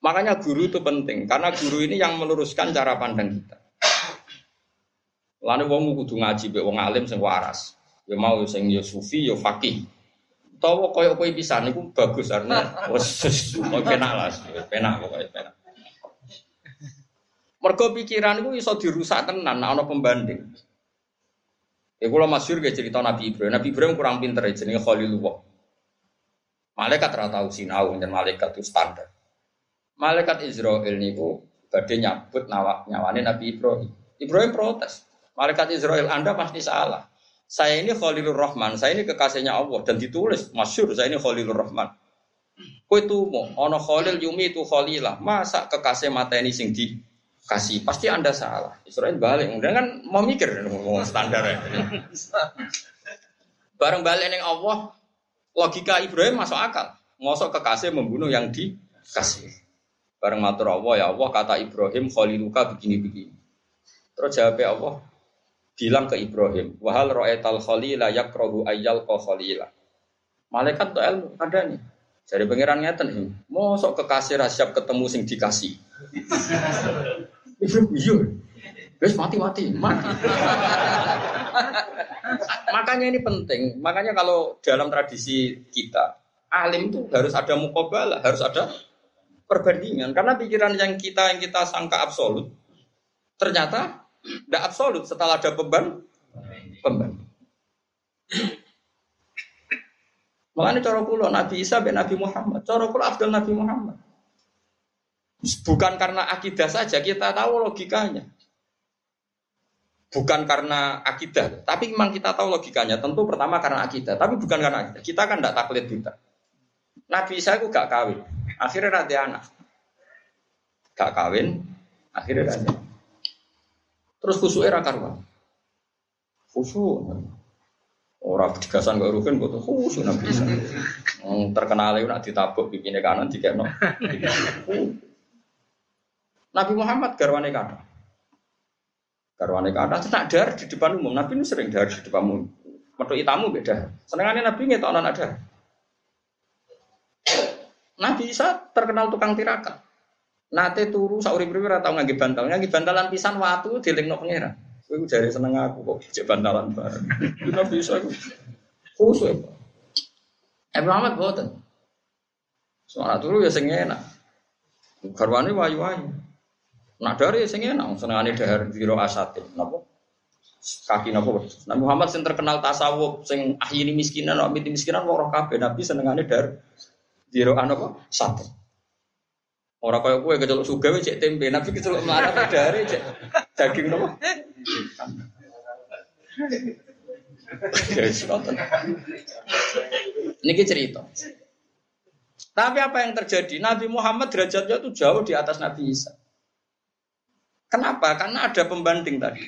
Makanya guru itu penting karena guru ini yang meluruskan cara pandang kita. Lalu wong kudu ngaji be wong alim sing waras. Ya mau sing ya sufi ya fakih. Tawa koyo kowe pisan niku bagus karena wis penak lah, penak pokoke penak. Mergo pikiran itu iso dirusak tenan ana pembanding. Ya kula masyhur ge cerita Nabi Ibrahim. Nabi Ibrahim kurang pinter jenenge Khalilullah. Malaikat ora tau sinau dan malaikat itu standar. Malaikat Israel niku badhe nyabut nawa, nyawane Nabi Ibrahim. Ibrahim protes. Malaikat Israel Anda pasti salah. Saya ini Khalilur Rahman, saya ini kekasihnya Allah dan ditulis masyhur saya ini Khalilur Rahman. Kowe tumo ana Khalil yumi itu Khalilah. Masa kekasih mata ini sing di kasih pasti anda salah. Israel balik. Kemudian kan mau mikir ngomong standar ya. Bareng balik neng Allah logika Ibrahim masuk akal. Ngosok kekasih membunuh yang dikasih. Bareng matur Allah ya Allah kata Ibrahim khaliluka begini-begini. Terus jawab Allah bilang ke Ibrahim wahal ro'etal khalila yakrohu ayyal khalila. Malaikat tuh ilmu ada nih dari pangeran ngeten mosok kekasih siap ketemu sing dikasih iya. Wes mati-mati, mati. Makanya ini penting. Makanya kalau dalam tradisi kita, alim itu harus ada mukobalah, harus ada perbandingan. Karena pikiran yang kita yang kita sangka absolut, ternyata tidak absolut setelah ada beban beban. Makanya cara pulau Nabi Isa bin Nabi Muhammad, cara pulau Abdul Nabi Muhammad. Bukan karena akidah saja, kita tahu logikanya. Bukan karena akidah, tapi memang kita tahu logikanya. Tentu pertama karena akidah, tapi bukan karena akidah. Kita kan tidak taklid kita. Nabi Isa itu gak kawin, akhirnya nanti anak. Gak kawin, akhirnya nanti Terus khusus era karuan. Khusus. Orang digasan gak rugen, gue tuh khusus Nabi Isa. Terkenal itu nak ditabuk bikinnya kanan, dikeno. Nabi Muhammad garwane kata. Garwane kata tak dar di depan umum. Nabi ini sering dar di depan umum. Metu itamu beda. Senengannya Nabi nggak tahu ada. Nabi Isa terkenal tukang tirakat. Nate turu sauri ora tau ngangge bantal, ngangge bantalan pisan watu dilingno pangeran. Kowe jare seneng aku kok cek bantalan bareng. Kita bisa aku. Khusus. Ibu Muhammad boten. Soalnya turu ya sing enak. Garwane wayu-wayu. Nak dari ya sing enak, senengane dahar biro asate. Napa? Kaki napa? Nah Muhammad sing terkenal tasawuf, sing ahyini miskinan, nak miti miskinan roh kabeh. Nabi senengane dahar biro apa? Sate. Orang kaya kue kecelok suga cek tempe, nabi kecelok melarat dari cek daging nopo. Ini cerita. Tapi apa yang terjadi? Nabi Muhammad derajatnya itu jauh di atas Nabi Isa. Kenapa? Karena ada pembanding tadi.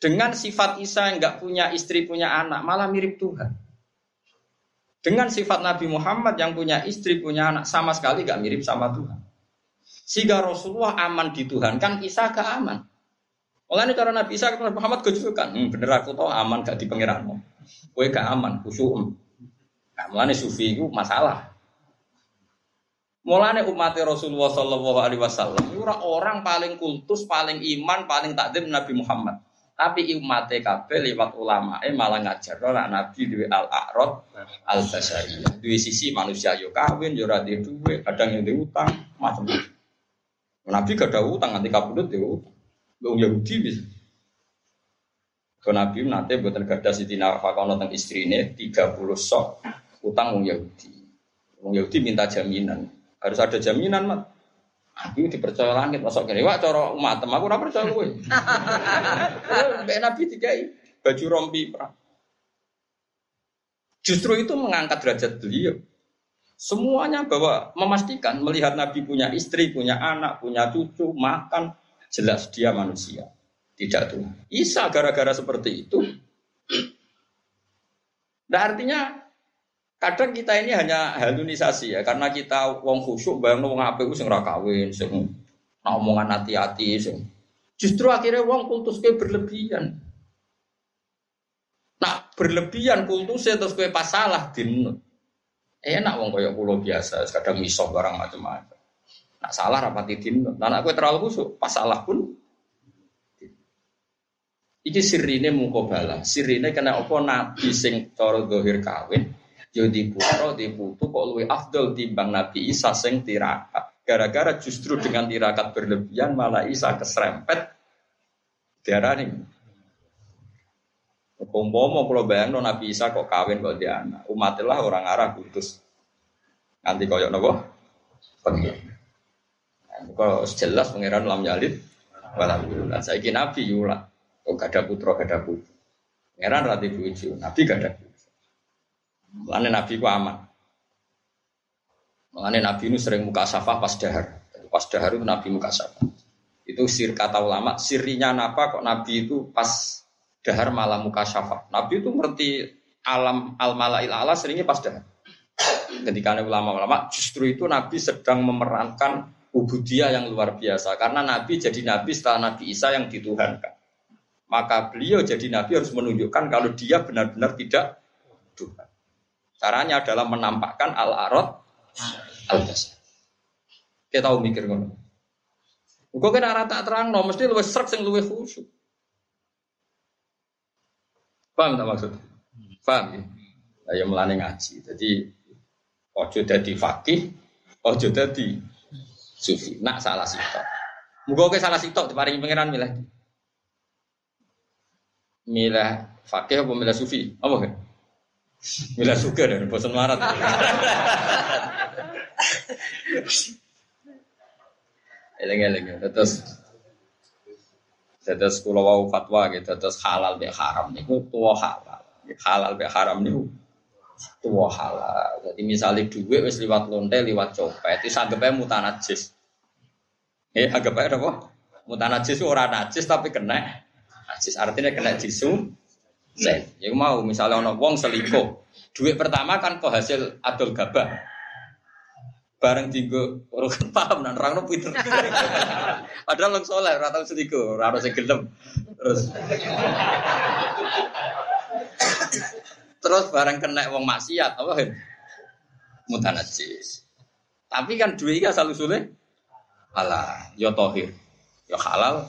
Dengan sifat Isa yang nggak punya istri, punya anak, malah mirip Tuhan. Dengan sifat Nabi Muhammad yang punya istri, punya anak, sama sekali nggak mirip sama Tuhan. Sehingga Rasulullah aman di Tuhan, kan Isa gak aman. Mulai cara Nabi Isa ketemu Muhammad kejukan, hmm, bener aku tahu aman gak di pangeranmu. Kue gak aman, khusyuk. Nah, mulai sufi itu masalah. Mulane umat Rasulullah Shallallahu Alaihi Wasallam orang paling kultus, paling iman, paling takdim Nabi Muhammad. Tapi umat kabeh lewat ulama eh malah ngajar ora Nabi duwe al a'rad al basariyah. Duwe sisi manusia yo kawin yo ora duwe, kadang yang utang, macam-macam. Nabi gak ada utang nanti kabudut utang. Wong Yahudi bisa. Ke Nabi nanti buatan gada Siti Nafakono tentang tiga 30 sok utang wong Yahudi. Wong Yahudi minta jaminan. Harus ada jaminan, Mat. Aku dipercaya langit masuk kene. Wah, cara umat aku ora percaya kowe. Mbak Nabi dikai baju rompi perang. Justru itu mengangkat derajat beliau. Semuanya bahwa memastikan melihat Nabi punya istri, punya anak, punya cucu, makan, jelas dia manusia. Tidak tuh. Isa gara-gara seperti itu. Nah artinya kadang kita ini hanya halunisasi ya karena kita wong khusyuk bayang wong apik sing ora kawin, sing omongan hati-hati sing justru akhirnya wong kultus ke berlebihan. Nah, berlebihan kultusnya terus kue pas salah dinut. Enak wong koyo pulau biasa, kadang misok barang macam-macam. Nak salah rapati din. Nah, nak kue terlalu busuk, pas salah pun Iki sirine mukobala. Sirine kena apa nabi sing cara dohir kawin. Yo di putra di putu kok luwe afdol timbang Nabi Isa sing tirakat. Gara-gara justru dengan tirakat berlebihan malah Isa keserempet. Diarani. Umpama kalau bayang Nabi Isa kok kawin kok dia anak. Umatilah orang Arab kudus. Nanti koyok nopo? Pengen. Kok jelas pangeran lam yalid walam yulad. Saiki Nabi yulad. Kok gak ada putra gak ada putri. Pangeran rati buju. Nabi gak ada. Mulane Nabi ku aman. Mulane Nabi ini sering muka safah pas dahar. Pas dahar itu Nabi muka safah. Itu sir kata ulama, sirinya apa kok Nabi itu pas dahar malam muka syafa. Nabi itu ngerti alam al malail ala seringnya pas dahar. Ketika ulama-ulama justru itu Nabi sedang memerankan ubudiyah yang luar biasa karena Nabi jadi Nabi setelah Nabi Isa yang dituhankan. Maka beliau jadi Nabi harus menunjukkan kalau dia benar-benar tidak Tuhan. Caranya adalah menampakkan al-arad al-dasar. Kita tahu mikir ngono. Kok kena rata terang, no, mesti luwes serak sing luwes khusyuk. Paham tak maksud? Paham ya? Nah, ya melani ngaji. Jadi ojo dadi fakih, ojo dadi sufi. Nak salah sitok. Muga oke salah sitok diparingi pangeran milih. Milih fakih apa milih sufi? Apa kan? Milih suka dan bosan marat. Eleng-eleng terus Terus kalau mau fatwa gitu, terus halal be haram niku tua halal. Halal be haram niku tua halal. Jadi misalnya duit wis liwat lonte, liwat copet, itu anggapnya mutan Eh, anggapnya apa? Mutan najis orang najis tapi kena najis. Artinya kena jisu. Sen. Ya mau misalnya ono wong selingkuh. Duit pertama kan kok hasil adol gabah bareng tinggo orang paham nan orang pinter. Padahal lang soleh ora tau sediko, ora ono sing gelem. Terus Terus bareng kena wong maksiat apa kan? Mutanajis. Tapi kan duit asal usule halal, ya tohir, ya halal.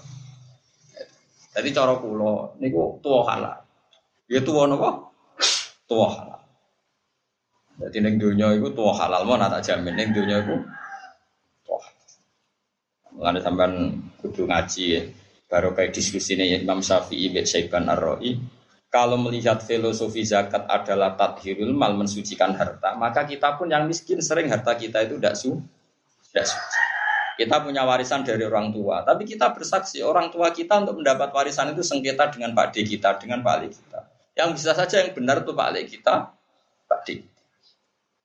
Jadi cara kula niku tua halal. Ya tua napa? Tua halal. Jadi neng dunia itu tua halal mau tak jamin neng dunia itu tua. Mengenai sampean kudu ngaji ya. Baru kayak diskusi ini Imam Syafi'i bin Syaiban ar Kalau melihat filosofi zakat adalah tathirul mal mensucikan harta, maka kita pun yang miskin sering harta kita itu tidak su, tidak suci. Kita punya warisan dari orang tua, tapi kita bersaksi orang tua kita untuk mendapat warisan itu sengketa dengan Pak D kita, dengan Pak Ali kita. Yang bisa saja yang benar itu Pak Ali kita, Pak D.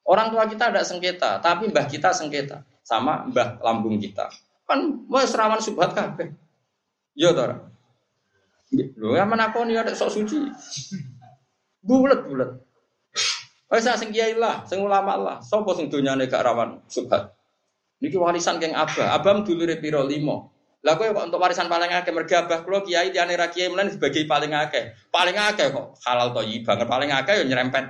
Orang tua kita ada sengketa, tapi mbah kita sengketa sama mbah lambung kita. Kan mau serawan subhat kabeh. Iya to Lho ya menakoni ada sok suci. Bulet-bulet. Wis sing kiai lah, sing ulama lah. Sopo sing donyane rawan subhat. Niki warisan geng abah. Abah dulure piro limo. Lah kok untuk warisan paling akeh mergo abah kula kiai diane ra kiai mlen sebagai paling akeh. Paling akeh kok halal toyi banget paling akeh yo nyerempet.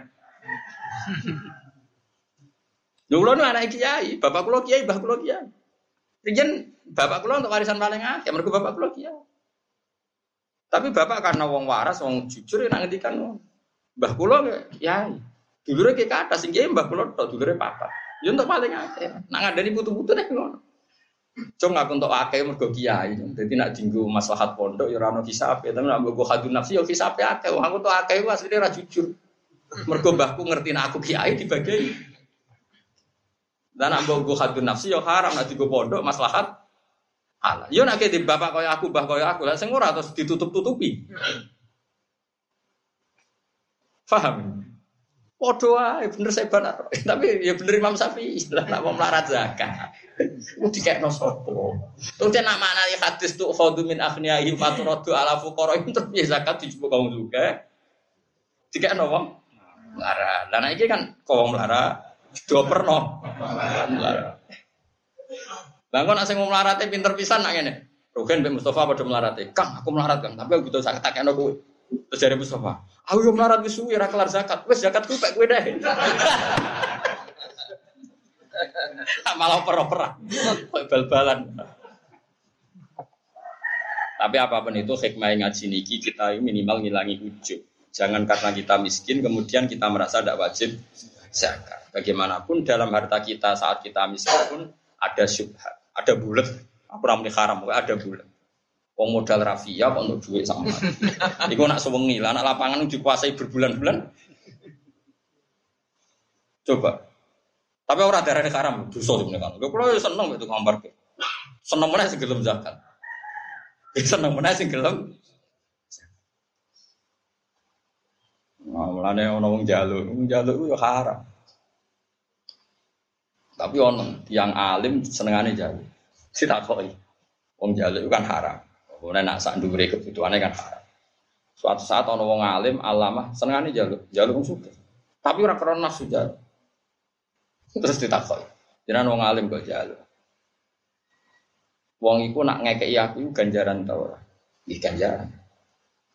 Kula nu anak kiai, bapak kula kiai, mbah kula kiai. Riyen bapak kula untuk warisan paling akeh, mergo bapak kula kiai. Tapi bapak karena wong waras, wong jujur nak ngendikan mbah kula kiai. Dulure ki kata sing kiai mbah kula tok papa. Ya untuk paling akeh. Nak ngandani putu-putu nek ngono. Cung aku untuk akeh mergo kiai. Dadi nak dinggo maslahat pondok ya ora ono hisab, tapi nak mbok hadun nafsi ya hisabe akeh. Wong aku tuh akeh asline ra jujur. Mergo mbahku ngerti nak aku kiai dibagi. Dan nak gue hadun nafsi yo haram nanti gue pondok maslahat halal. Yo nak di bapak kaya aku, bah kaya aku, lah sing ora terus ditutup-tutupi. Paham? Podo ae bener saya benar. Tapi ya bener Imam Syafi'i lah nak mau melarat zakat. Ku dikekno sapa? Terus nak mana ya hadis tuh khadu min aghniyahim faturadu ala fuqara terus ya zakat dijupuk kaum juga. Dikekno wong melarat. Lah iki kan kau melarat Dua perno. Lah kok nek sing mlarate pinter pisan nak ngene. Rugen Mbak Mustafa pada melarate. Kang, aku melarat Kang, tapi aku butuh zakat takeno kowe. Terus dari Mustafa, aku yo melarat wis suwi kelar zakat. Wis zakat ku pek kowe deh. Malah per-peran. bal-balan. Tapi apa pun itu hikmah ngaji niki kita minimal ngilangi ujub. Jangan karena kita miskin kemudian kita merasa tidak wajib zakat. Bagaimanapun dalam harta kita saat kita miskin pun ada syubhat, ada bulat. Aku ramai haram, ada bulat. Wong modal rafia kok untuk duit sama. Iku nak sewengi lah, nak lapangan dikuasai berbulan-bulan. Coba. Tapi orang darah haram, dosa sebenarnya kan. Kalau seneng itu gambar Seneng mana sih gelem zakat. Seneng mana sih gelem Nah, mulane ana wong jaluk, wong jaluk ku ya haram. Tapi ono yang alim senengane jaluk. Ditakoi. Wong jaluk kan haram. Ora nak sak ndure kebutuhane kan haram. Suatu saat ono wong alim alamah senengane jaluk, jaluk wong sugih. Tapi ora krana nafsu jaluk. Terus ditakoi. Jenengan wong alim kok jaluk. Wong iku nak ngekeki aku ganjaran ta ora? Iki ganjaran.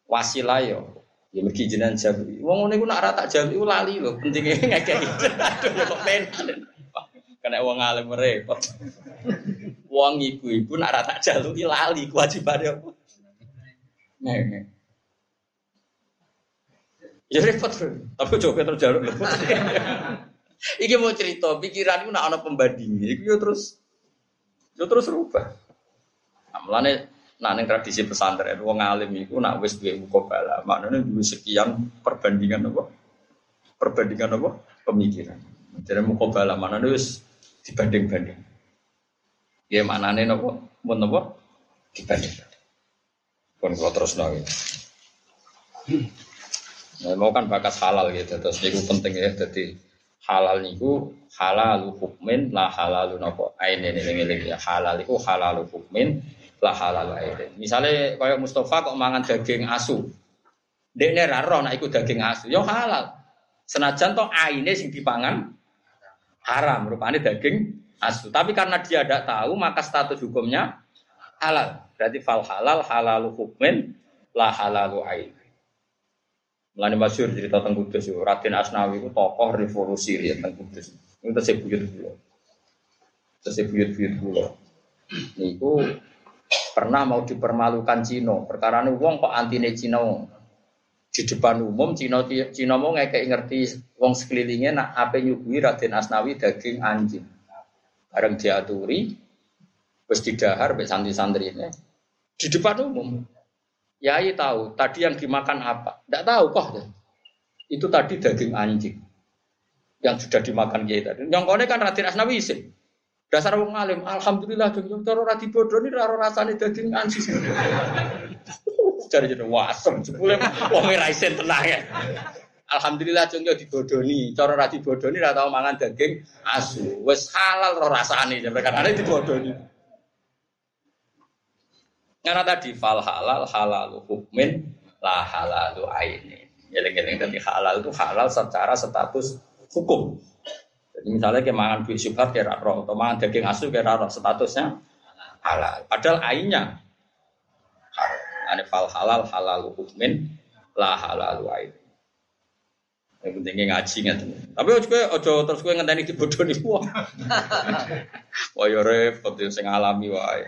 Wasilah yo. Ya mergi jenengan jalu. Wong ngene iku nak ora tak jalu lali lho, pentinge ngekeki. Aduh kok penak. Kena uang alim repot. Wong ibu-ibu nak rata jaluki lali kewajibane apa? Nih. Ya repot, tapi coba terus jaluk. Iki mau cerita, pikiran itu nak ana pembanding, iki yo terus yo terus rubah. Nah, mulane nah ning tradisi pesantren wong alim iku nak wis duwe mukobala, maknane duwe sekian perbandingan apa? Perbandingan apa? Pemikiran. Jadi mukobala mana wis dibanding-banding. Ya nih nopo, mun nopo dibanding. Pun kalau terus nol. Nah, mau kan bakas halal gitu, terus itu penting ya. Jadi halal niku halal hukmin lah halal nopo aine ini ini ya halal itu halal hukmin lah halal aine. Misalnya kayak Mustafa kok mangan daging asu, dia raro nak ikut daging asu, yo halal. Senajan toh aine sing dipangan haram, rupanya daging asu. Tapi karena dia tidak tahu, maka status hukumnya halal. Berarti fal halal halalu hukmin la halalu ain. Melani masyur cerita tentang Kudus, Raden Asnawi itu tokoh revolusi ya tentang Kudus. Itu saya buyut dulu. Saya buyut buyut dulu. niku pernah mau dipermalukan Cina. Perkara ini wong kok antine Cina di depan umum Cina Cina mau ngekek ngerti wong sekelilingnya nak apa nyuguhi Raden Asnawi daging anjing. Bareng diaturi, terus didahar be santri-santri ini di depan umum. Yai tahu tadi yang dimakan apa? Tidak tahu kok. Itu tadi daging anjing yang sudah dimakan Kiai tadi. Yang kone kan Raden Asnawi isin. Dasar wong alim, alhamdulillah dong cara ora dibodoni ora rasane daging anjing. Cari jeneng wasem jebule wong ora tenang ya. Alhamdulillah yo dibodoni. Cara ora dibodoni ora tau mangan daging asu. Wis halal ro rasane mereka ada dibodoni. Karena tadi fal halal halal hukmin la halalu aini. Geleng-geleng tadi halal itu halal secara status hukum. Jadi misalnya kayak mangan duit syubhat kayak roh atau mangan daging asu kayak roh statusnya halal. Padahal ainnya Ane fal halal halal hukmin la halalu aini. Yang pentingnya ngaji nggak Tapi ojo ojo terus gue ngenteni nih wah. Wah yo repot sing alami wae.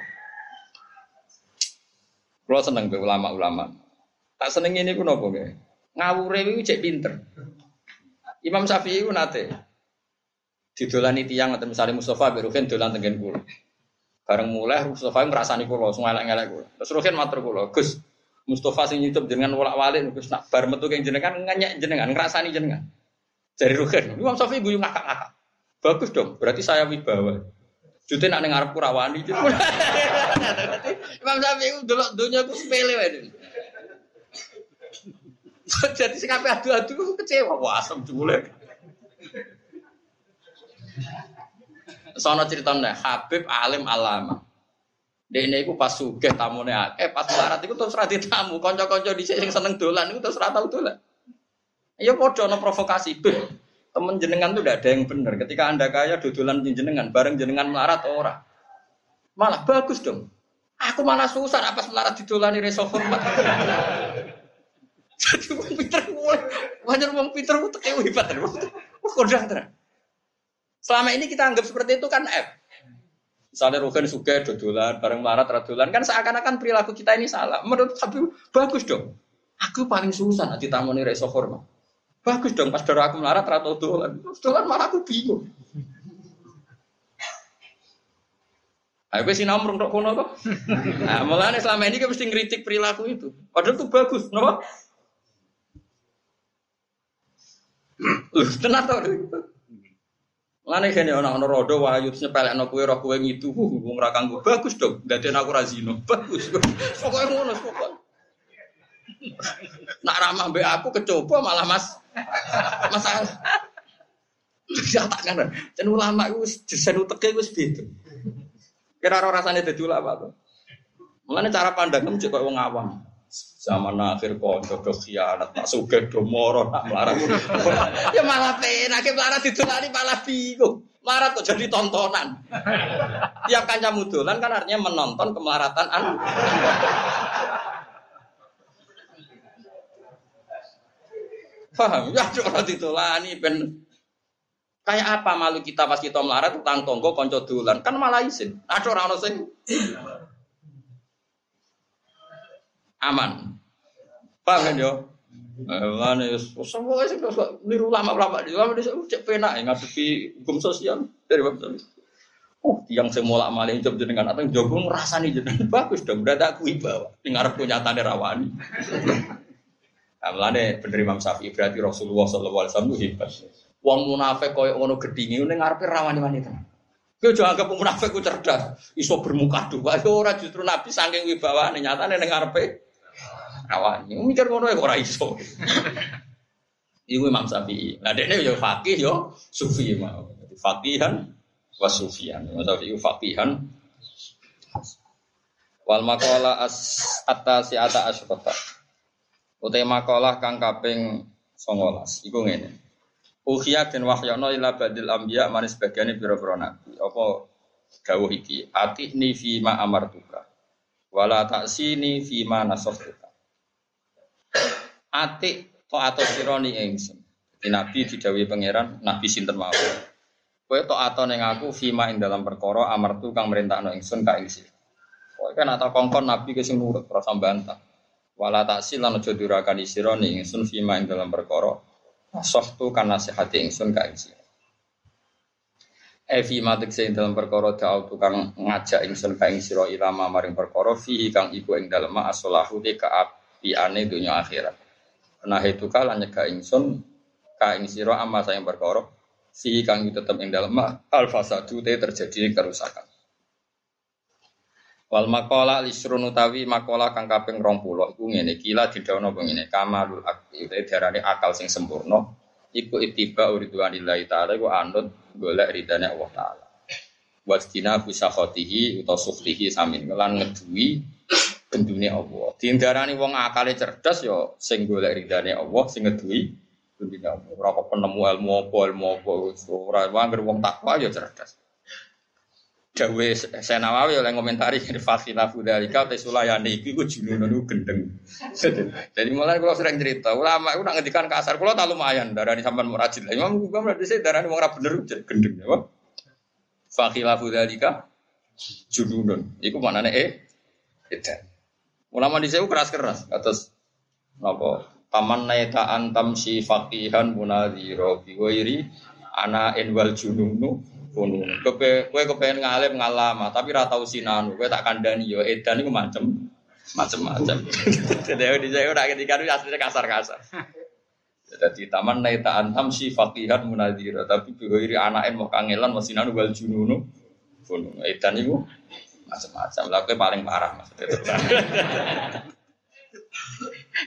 Kalau seneng be ulama-ulama. Tak seneng ini pun apa nggih? Ngawure iku cek pinter. Imam Syafi'i ku nate didolani tiang atau misalnya Mustafa berukin dolan tengen kulo. Bareng mulai Mustafa ngrasani kulo, sing elek-elek kulo. Terus Ruhin matur kulo, Gus, Mustafa sing nyutup jenengan wolak-walik Gus nak bar metu keng jenengan ngenyek jenengan ngrasani jenengan. Dari Ruhin, Imam Syafi'i guyu ngakak-ngakak. Bagus dong, berarti saya wibawa. Jute nak ning arep kurawani. Imam Syafi'i ku delok donya ku sepele wae. Jadi sing kabeh adu-adu kecewa, wah asem jule. Sono ceritanya Habib alim alama. Dene iku pas sugih tamune akeh, pas larat iku terus ra tamu, kanca-kanca dhisik sing seneng dolan iku terus ra tau dolan. Ya padha ana provokasi. Temen jenengan tuh tidak ada yang benar. Ketika anda kaya dodolan jenengan, bareng jenengan melarat orang. Malah bagus dong. Aku malah susah apa melarat didolani reso hormat. Jadi wong pinter wajar wong pinter itu kayak hebat. Wah kodang terus. Selama ini kita anggap seperti itu kan F. Misalnya Rugen suka dodolan, bareng melarat dodolan, kan seakan-akan perilaku kita ini salah. Menurut Habib bagus dong. Aku paling susah nanti tamu nih reso hormat. Bagus dong, pas darah aku melarat atau dolan. Dolan malah aku bingung. Ayo gue sih nomor untuk kono tuh. Nah, malah selama ini kita mesti ngeritik perilaku itu. Padahal itu bagus, kenapa? Loh, tenang tau. Mulane kene ana ana rodo wayu nyepelekno kowe roh kowe ngidu, wong ora kanggo bagus dong. Dadekno aku ra Bagus. Pokoke ngono, pokoke. Nak ramah mbek aku kecoba malah Mas masalah. Ya tak kan. Dan ulama itu desain uteknya itu segitu. Kira orang rasanya jadi ulama tuh. Mulanya cara pandang kamu juga orang awam. Zaman akhir kok jodoh khianat, tak suge domoro, tak melarang. ya malah pena, ke melarat ditulani malah bingung. Melarat kok jadi tontonan. Tiap kanca mudulan kan artinya menonton kemelaratan an. Paham? Ya orang ditolani ben kayak apa malu kita pas kita melarat utang tonggo konco dolan kan malah izin. Ada orang aman. Paham kan yo? Lane semua sing niru lama-lama di lama desa cek penak ngadepi hukum sosial dari bapak Oh, yang semula malih job jenengan atau jogo ngrasani jenengan bagus dong. Berarti aku bawa. Ning arep nyatane rawani. Nah, melane bener Imam Syafi'i berarti Rasulullah sallallahu alaihi wasallam hebat. Wong munafik koyo ngono gedhinge ning ngarepe rawani wanita. Kowe aja anggap munafik ku cerdas, iso bermuka dua. Ya ora justru Nabi saking wibawane nyatane ning ngarepe rawani. Mikir ngono ya ora iso. Iku Imam Syafi'i. Lah dekne yo faqih yo sufi mau. Faqihan wa sufian. Imam Syafi'i faqihan wal maqala as atasi ata asyrata. Utai makalah kang kaping 19 iku ngene. Ukhya den wahyana ila badil anbiya manis bagiane pira-pira nabi. Apa dawuh iki? Atihni fi ma amartuka. Wala taksini fi ma. Atik to atau sironi ingsun. Di nabi didhawuhi pangeran, nabi sinten mawon. Kowe tok ato ning aku fima ing dalam perkara amartu kang merintahno ingsun ka ing sira. Kowe kan atau kongkon nabi ke sing nurut ora bantah. Wala taksil lan aja durakan sira ning fima ing dalam perkara sohtu kan nasihati ingsun ka ing sira. Evi matik sing dalam perkara da'u tukang ngajak ingsun ka ing sira ilama maring perkara fihi kang iku ing dalem asolahu te kaapiane dunya akhirat. Nah itu kala nyegah ingsun ka ing sira amma sayang perkara fi kang tetep ing dalem al fasadu te terjadi kerusakan. Wal makola lisrun utawi makola kang kaping 20 iku ngene kila apa ngene kamalul akli te diarani akal sing sempurna iku ittiba uridwanillahi taala iku anut golek ridane Allah taala. Wastina busakhotihi utawa suftihi samin lan ngeduwi bendune Allah. Diindarani wong akale cerdas ya sing golek ridane Allah sing ngeduwi Dunia ora penemu ilmu apa ilmu apa ora wangger wong takwa ya cerdas. Dawe Senawawi oleh komentari di Fakhina Fudalika te sulayani iku iku junun niku gendeng. Jadi mulai kalau sering cerita, ulama itu nak ngedikan kasar, kalau tak lumayan darani sampean murajid. Imam juga berarti saya darani wong ora bener gendeng ya. Fakhila Fudalika junun. Iku maknane eh edan. Ulama di keras-keras atas napa Taman naita antam si fakihan munadhiro biwairi ana enwal jununu kunun. Kepe kue kepengen ngalim ngalama tapi ratau sinanu. Kue tak kandani yo edan itu macem macem-macem. Jadi di saya udah ketika itu aslinya kasar-kasar. Jadi taman naita antam si fakihan munadhiro tapi biwairi anak en mau kangelan masih nanu wal jununu kunun. Edan itu macam-macam. Lah paling parah maksudnya.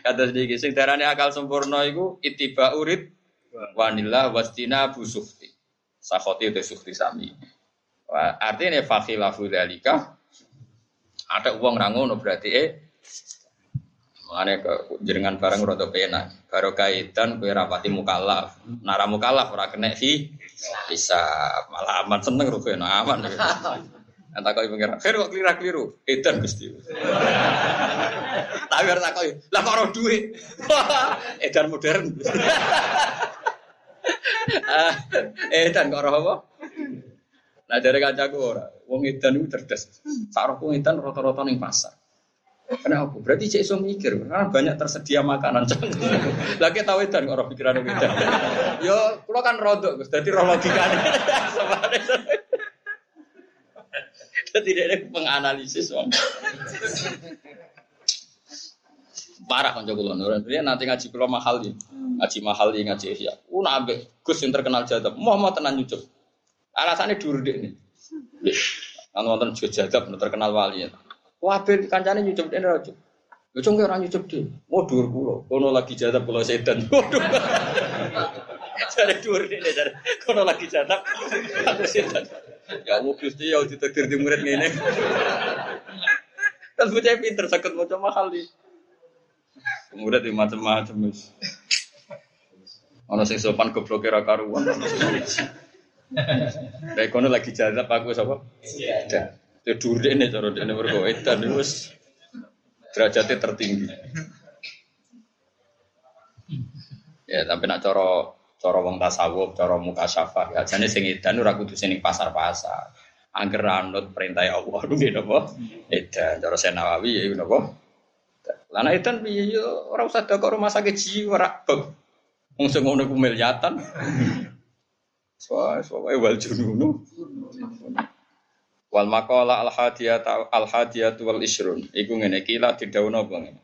Kata sedikit, sing darane akal sempurna iku itiba urid wanila wastina busukti. Sakhoti itu sukti sami. Artinya fakhilafu dalika ada uang rangono berarti eh Mengenai ke jenengan barang rodo pena, baru kaitan kue rapati mukalaf, nara mukalaf ora kena hi, bisa malah aman seneng rupanya aman. Entah kau pengiran, Fer kok keliru keliru, edan gusti. Tapi harus takoi, lah kok roh duit, edan modern. edan kok roh apa? Nah dari kacaku ora, wong edan itu cerdas. Sarok wong edan rata-rata ning pasar. Kenapa? Berarti cek iso mikir, karena banyak tersedia makanan. Lagi tahu edan kok pikiran edan. Yo, kulo kan rodok. Dadi roh logikane. Tidak ada penganalisis wong. Parah kan jago lono. Dia nanti ngaji pulau mahal nih, ngaji mahal nih ngaji ya. Una abe Gus yang terkenal jadab. Mau tenan nyucup. Alasannya dulu deh nih. Kan wonten juga jadab terkenal wali. Ya. Wah, ben kancane nyucup ora nyucup. Lho cong ora nyucup deh. Mau dhuwur kula. Kono lagi jadab kula sedan. Waduh. Cari dhuwur dene cari. Kono lagi jadab. Aku sedan. Ya Allah Gusti ya ditakdir di murid ngene. Kan bocah pinter sakit maca mahal di. Murid di macam-macam wis. Ono sing sopan goblok ra karuan. Kayak kono lagi jalan aku sapa? Iya. Itu dure ini cara dene mergo edan wis derajatnya tertinggi. Ya, tapi nak cara cara wong tasawuf, cara muka syafah. Ya jane sing edan ora kudu sing pasar-pasar. Angger anut perintah Allah nggih napa? Edan cara Senawawi ya napa? Lah nek edan piye yo ora usah kok rumah sakit jiwa ora beb. Wong sing ngono ku miliatan. Soal soal wal jununu. Wal maqala al hadiyat al hadiyat wal isrun. Iku ngene iki lah didhawuhna apa ngene.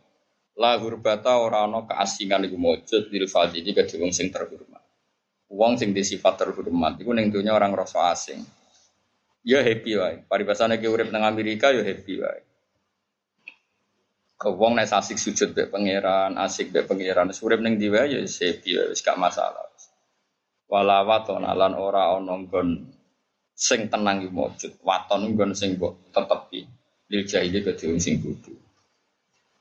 La hurbata ora ana keasingan iku mujud lil fadili kedhe sing terhormat. Wong sing di sifat terhormat iku dunya orang rasa asing. Ya happy wae. Paribasane ki urip nang Amerika ya happy wae. Ke wong nek asik sujud be pangeran, asik be pangeran, urip ning ndi wae ya happy wae wis gak masalah. Walawaton lan ora ana nggon sing tenang iki mujud. Waton nggon sing mbok tetepi. Lil jahili kedhe sing bodho.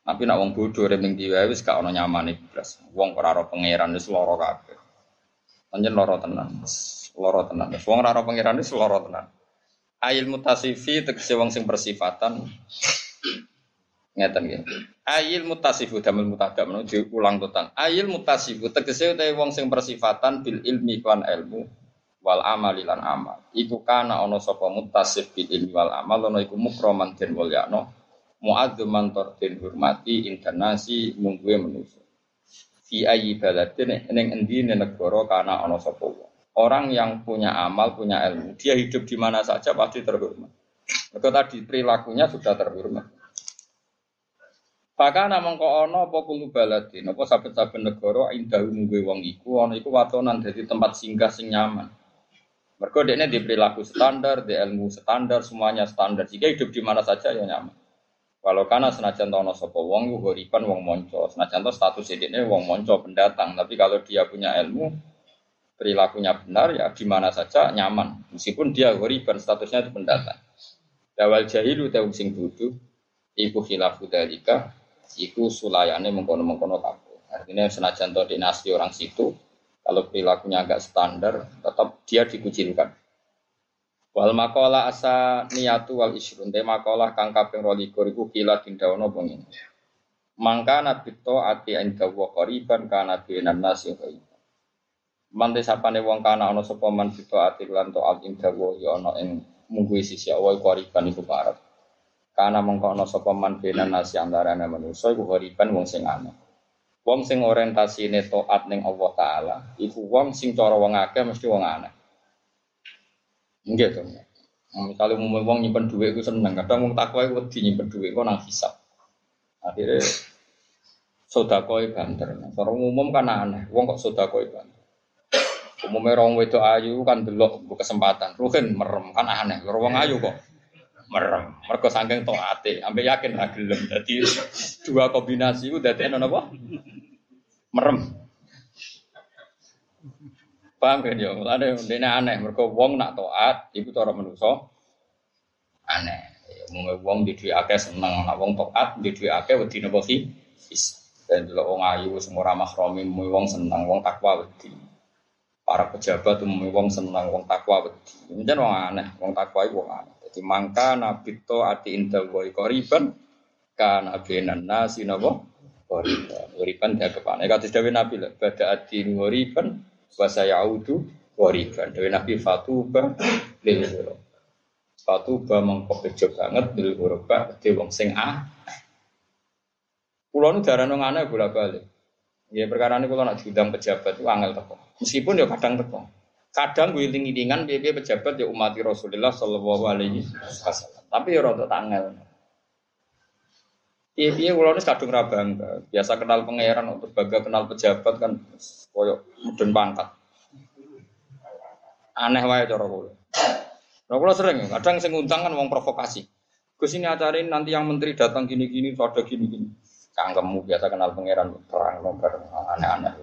Tapi nak wong bodho urip ning ndi wae wis gak ana nyamane blas. Wong ora ora pangeran wis lara kabeh. Anjen loro tenan. Loro tenan. Wong ora pangeran wis loro tenan. Ail mutasifi tegese wong sing bersifatan ngeten nggih. Ail mutasifu damel mutada menuju ulang totan. Ail mutasifu tegese utawi wong sing bersifatan bil ilmi kan ilmu wal amal lan amal. Iku kana ana sapa mutasif bil ilmi wal amal ana iku mukroman den mulyano muadzuman tor den hormati internasi mungguwe manusa. Fi ayyi baladin ning endi negara kana ana sapa. Orang yang punya amal, punya ilmu, dia hidup di mana saja pasti terhormat. Maka tadi perilakunya sudah terhormat. Bahkan namang kok ono apa kulo baladin, apa saben-saben negara indahu mungguwe wong iku ana iku watonan dadi tempat singgah sing nyaman. Mereka ini di perilaku standar, di ilmu standar, semuanya standar. Jika hidup di mana saja ya nyaman. Kalau karena senajan tono sopo wong, goripan wong monco. Senajan to status ini wong monco pendatang. Tapi kalau dia punya ilmu, perilakunya benar ya di mana saja nyaman. Meskipun dia goripan statusnya itu pendatang. Dawal jahilu tewung sing dudu, iku khilafu dalika, iku sulayane mengkono-mengkono kabeh. Artinya senajan to dinasti orang situ, kalau perilakunya agak standar, tetap dia dikucilkan. Wal makola asa niatu wal isrun te makolah kang kaping 22 iku kila dindawono bengi. Mangka nabi to ati inda wa qariban kana binan nasi ghaib. Mante sapane wong kana ana sapa man ati lan to al inda wa ya ana ing mungguhi sisi awal qariban iku parek. Kana mengko ana sapa man binan nasi antarane manusa iku qariban wong sing aneh. Wong sing orientasine taat ning Allah taala iku wong sing cara wong akeh mesti wong aneh. Enggak tuh. Kalau mau wong nyimpen duit itu seneng. Kadang wong takwa itu wedi nyimpen duit kok nang hisap. Akhirnya sodakoi banter. Orang umum kan aneh. Wong kok sodakoi banter. Umumnya orang itu ayu kan delok kesempatan. Ruhin merem kan aneh. Orang ayu kok merem. Mereka saking toate. Sampai yakin ra gelem. Jadi dua kombinasi itu dadi apa? Merem. Paham kan ya? Mulane dene aneh mergo wong nak taat iku cara manusa aneh. Mung wong di duwe akeh seneng, nak wong taat di akeh wedi napa sih? Dan delok wong ayu sing ora mahromi wong seneng, wong takwa wedi. Para pejabat umum wong seneng, wong takwa wedi. Menjen wong aneh, wong takwa iku wong aneh. Jadi mangka nabi to ati inda wa qoriban kana benan nasi napa? Qoriban. Qoriban dagepane. Kados dawuh Nabi lho, bada ati qoriban wa sayaudu wariban. Dewi Nabi Fatuba lil ghurab. Fatuba mengko bejo banget lil ghurab de wong sing a. Kulo nu darane ngane bola-balik. Ya perkara ini kalau nak diundang pejabat itu angel teko. Meskipun ya kadang teko. Kadang gue iling-ilingan piye pejabat ya umat Rasulullah sallallahu alaihi wasallam. Tapi ya rada tangel. Iya, kalau ini kadung bangga. Biasa kenal pangeran untuk bangga kenal pejabat kan koyok mudun pangkat. Aneh wae cara kula. Nah, kula sering kadang sing ngundang kan wong provokasi. Gus ini acarin nanti yang menteri datang gini-gini, ada gini-gini. Cangkemmu biasa kenal pangeran terang nomor aneh-aneh.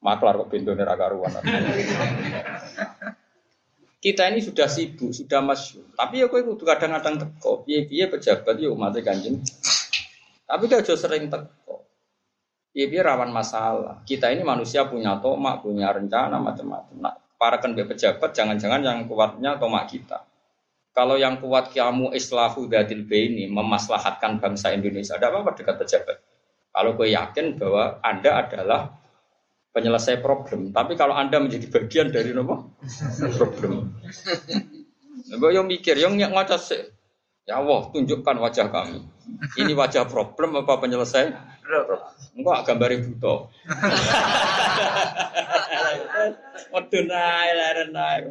Maklar kok pintu ra karuan. Kita ini sudah sibuk, sudah masyhur. Tapi ya kowe kudu kadang-kadang teko. Piye-piye pejabat ya umat Kanjeng. Tapi juga sering teko. Piye-piye rawan masalah. Kita ini manusia punya tomak, punya rencana macam-macam. Nah, para kan pejabat jangan-jangan yang kuatnya tomak kita. Kalau yang kuat kamu islahu dadil ini memaslahatkan bangsa Indonesia, ada apa-apa dekat pejabat. Kalau gue yakin bahwa Anda adalah penyelesai problem. Tapi kalau Anda menjadi bagian dari apa? problem. Gue yang mikir, yang ngaca sih. Ya Allah, tunjukkan wajah kami. Ini wajah problem apa penyelesai? Enggak gambar buto. Waduh naik, leren naik.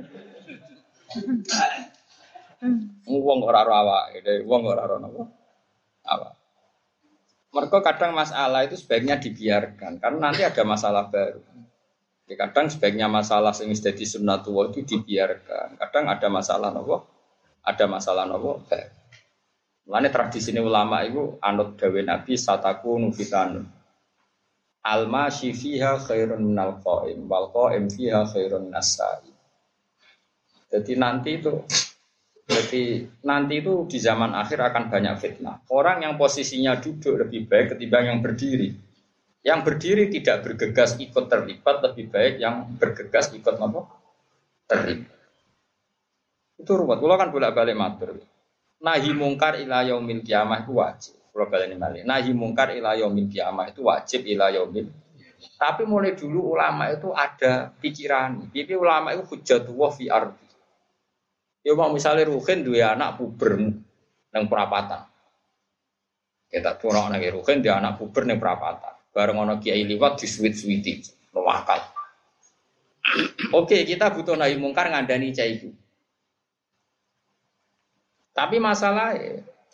Wong ora ora awak, wong ora ora napa? Awak. Mereka kadang masalah itu sebaiknya dibiarkan karena nanti ada masalah baru. Ya, kadang sebaiknya masalah sing jadi sunnatullah itu dibiarkan. Kadang ada masalah nopo, ada masalah nopo baru. Mulane tradisi ini ulama itu anut dawe Nabi sataku nufitanun. Alma fiha khairun minal qaim wal qaim fiha khairun nasai. Jadi nanti itu jadi nanti itu di zaman akhir akan banyak fitnah. Orang yang posisinya duduk lebih baik ketimbang yang berdiri. Yang berdiri tidak bergegas ikut terlibat lebih baik yang bergegas ikut apa? Terlibat. Itu ruwet. Kalau kan bolak-balik matur. Nahi mungkar ila yaumil kiamah itu wajib. Kalau balik ini Nahi mungkar ila yaumil kiamah itu wajib ila yaumil Tapi mulai dulu ulama itu ada pikiran. Jadi ulama itu hujatullah fi ardi. Ya mau misalnya Ruhin dua anak puber nang perapatan. Kita tuh orang lagi Ruhin dia anak puber nang perapatan. Bareng ono kiai liwat di sweet sweetie, wakal. Oke, kita butuh nahi mungkar ngandani cah itu. Tapi masalah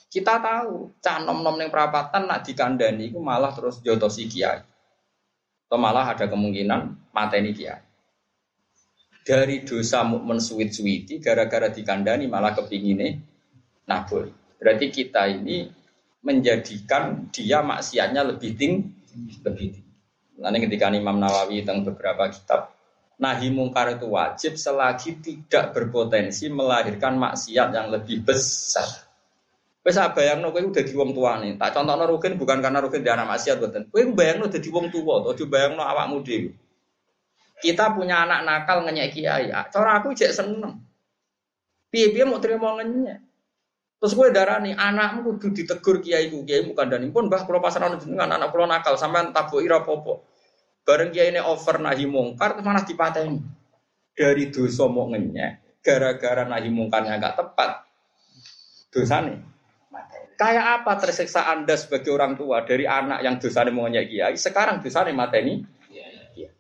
kita tahu cah nom nom neng perapatan nak dikandani itu malah terus jotosi kiai. Atau malah ada kemungkinan mateni kiai. Dari dosa mukmen suwit-suwiti gara-gara dikandani malah kepingine nabur. Berarti kita ini menjadikan dia maksiatnya lebih tinggi lebih tinggi. Nanti ketika Imam Nawawi tentang beberapa kitab, nahi mungkar itu wajib selagi tidak berpotensi melahirkan maksiat yang lebih besar. Wes bayangno kowe udah di wong tuane. Tak contohno rugen bukan karena rugen dia anak maksiat boten. Kowe bayangno dadi wong tuwa, aja bayangno awakmu dhewe. Kita punya anak nakal ngenyek kiai. Cara aku jek seneng. Piye-piye mau terima ngenyek. Terus gue darah nih anakmu kudu ditegur kiai ku kiai bukan dan pun bah kalau pasaran dengan anak pulau nakal sampai tabu ira popo. Bareng kiai ini over nahi mungkar malah dipateni. Dari dosa mau ngenyek gara-gara nahi mungkarnya gak tepat. Dosa nih. Kayak apa tersiksa anda sebagai orang tua dari anak yang dosa mau ngenyek kiai sekarang dosa nih mateni. Iya.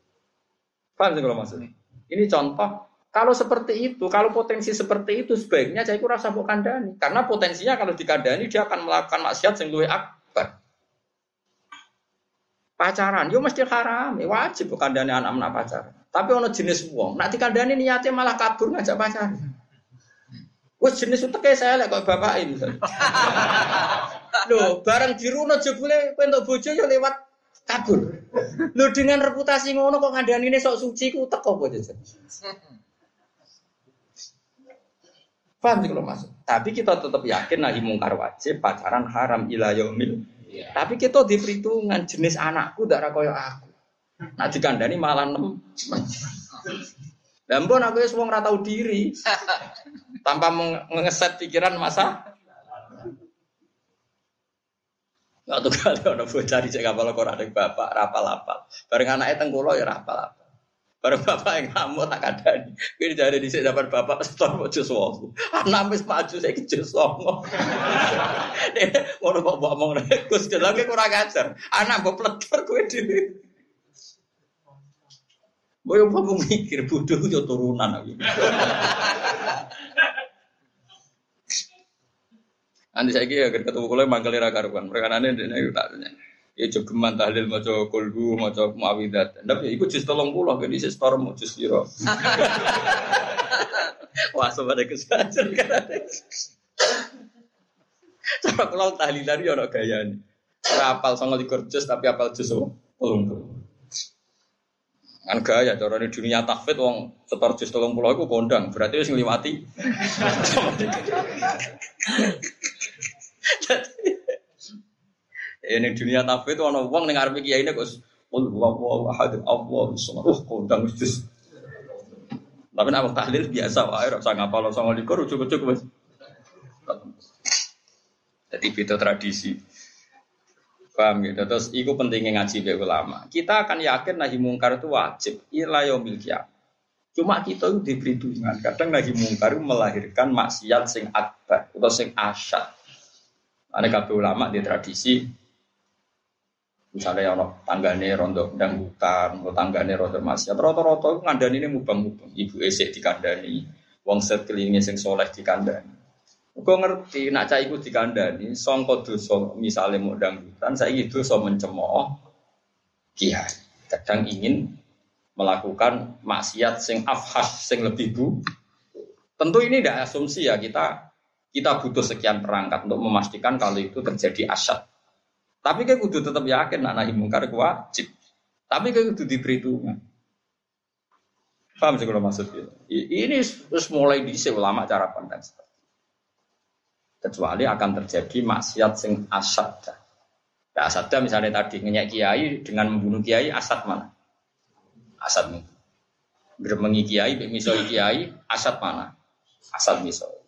Paham sih kalau maksudnya? Ini contoh kalau seperti itu, kalau potensi seperti itu sebaiknya saya rasa bukan kandani. Karena potensinya kalau dikandani dia akan melakukan maksiat yang lebih akbar. Pacaran, yo mesti haram, ya wajib bukan kandani anak-anak pacaran. Tapi ono jenis uang, nak dikandani niatnya malah kabur ngajak pacaran. Wes jenis itu kayak saya lah kok bapak ini. Loh, bareng diruno jebule pentok bojo yo lewat kabur. Loh dengan reputasi ngono kok ngandani ini sok suci ku teko apa Paham sih kalau masuk. Tapi kita tetap yakin nahi mungkar wajib, pacaran haram ila yaumil. Ya. Tapi kita di perhitungan jenis anakku darah koyo aku. Nah dikandani malah nem. Pun aku semua nggak tahu diri, tanpa mengeset pikiran masa. Gak tuh kali orang bocah di cek kapal koran bapak rapal rapal. Bareng anaknya tengkulo ya rapal Bareng bapak yang kamu tak ada nih. Ini jadi di sini dapat bapak setor mau jus wong. Anak mis maju saya jus wong. Mau bawa bawa ngomong nih. Gus lagi kurang ajar. Anak bawa peletor gue di. Boyo kamu mikir bodoh itu turunan lagi. Nanti saya kira ketemu kulo mangkali rakaruan. Mereka ini tak tanya. Ya jogeman tahlil maca kulhu maca muawidat. Tapi iku jus 30 kan isi store mau jus piro. Wah, sobat kesajar kan. Cara kalau tahlilan ya ono gayane. Ora apal 29 jus tapi apal jus 30. Kan gaya cara di dunia tahfidz wong setor jus 30 iku kondang, berarti wis ngliwati. Ini dunia tafe itu orang uang dengar kiai ini kok Qul huwallahu ahad Allahu samad. Uh, kondang wis. Tapi nak tahlil biasa wae ora usah ngapal 29 ujug-ujug wis. Jadi itu tradisi. Paham gitu. Terus itu pentingnya ngaji be ulama. Kita akan yakin nahi mungkar itu wajib. Ila yaumil Cuma kita itu diberi tungan. Kadang nahi mungkar itu melahirkan maksiat sing akbar atau sing asyad. Ada kabeh ulama di tradisi Misalnya ono tanggane rondo dangdutan, atau tanggane rondo maksiat, itu ngandani ini mubang-mubang. Ibu esek dikandani, wong sekelilingnya sing soleh dikandani. Gue ngerti, nak cah iku dikandani, songko dosa misalnya mau dangdutan, saya itu so mencemooh kiai. Kadang ingin melakukan maksiat sing afhas, sing lebih bu. Tentu ini tidak asumsi ya kita kita butuh sekian perangkat untuk memastikan kalau itu terjadi asyad. Tapi kayak kudu tetap yakin nak nahi mungkar wajib. Tapi kayak kudu diberi tungan. Paham sih kalau maksud itu? Ini terus mulai di ulama cara pandang Kecuali akan terjadi maksiat sing asad. Asad misalnya tadi ngenyak kiai dengan membunuh kiai asad mana? Asad nih. Bermengi kiai, misoi kiai, asad mana? Asad misoi.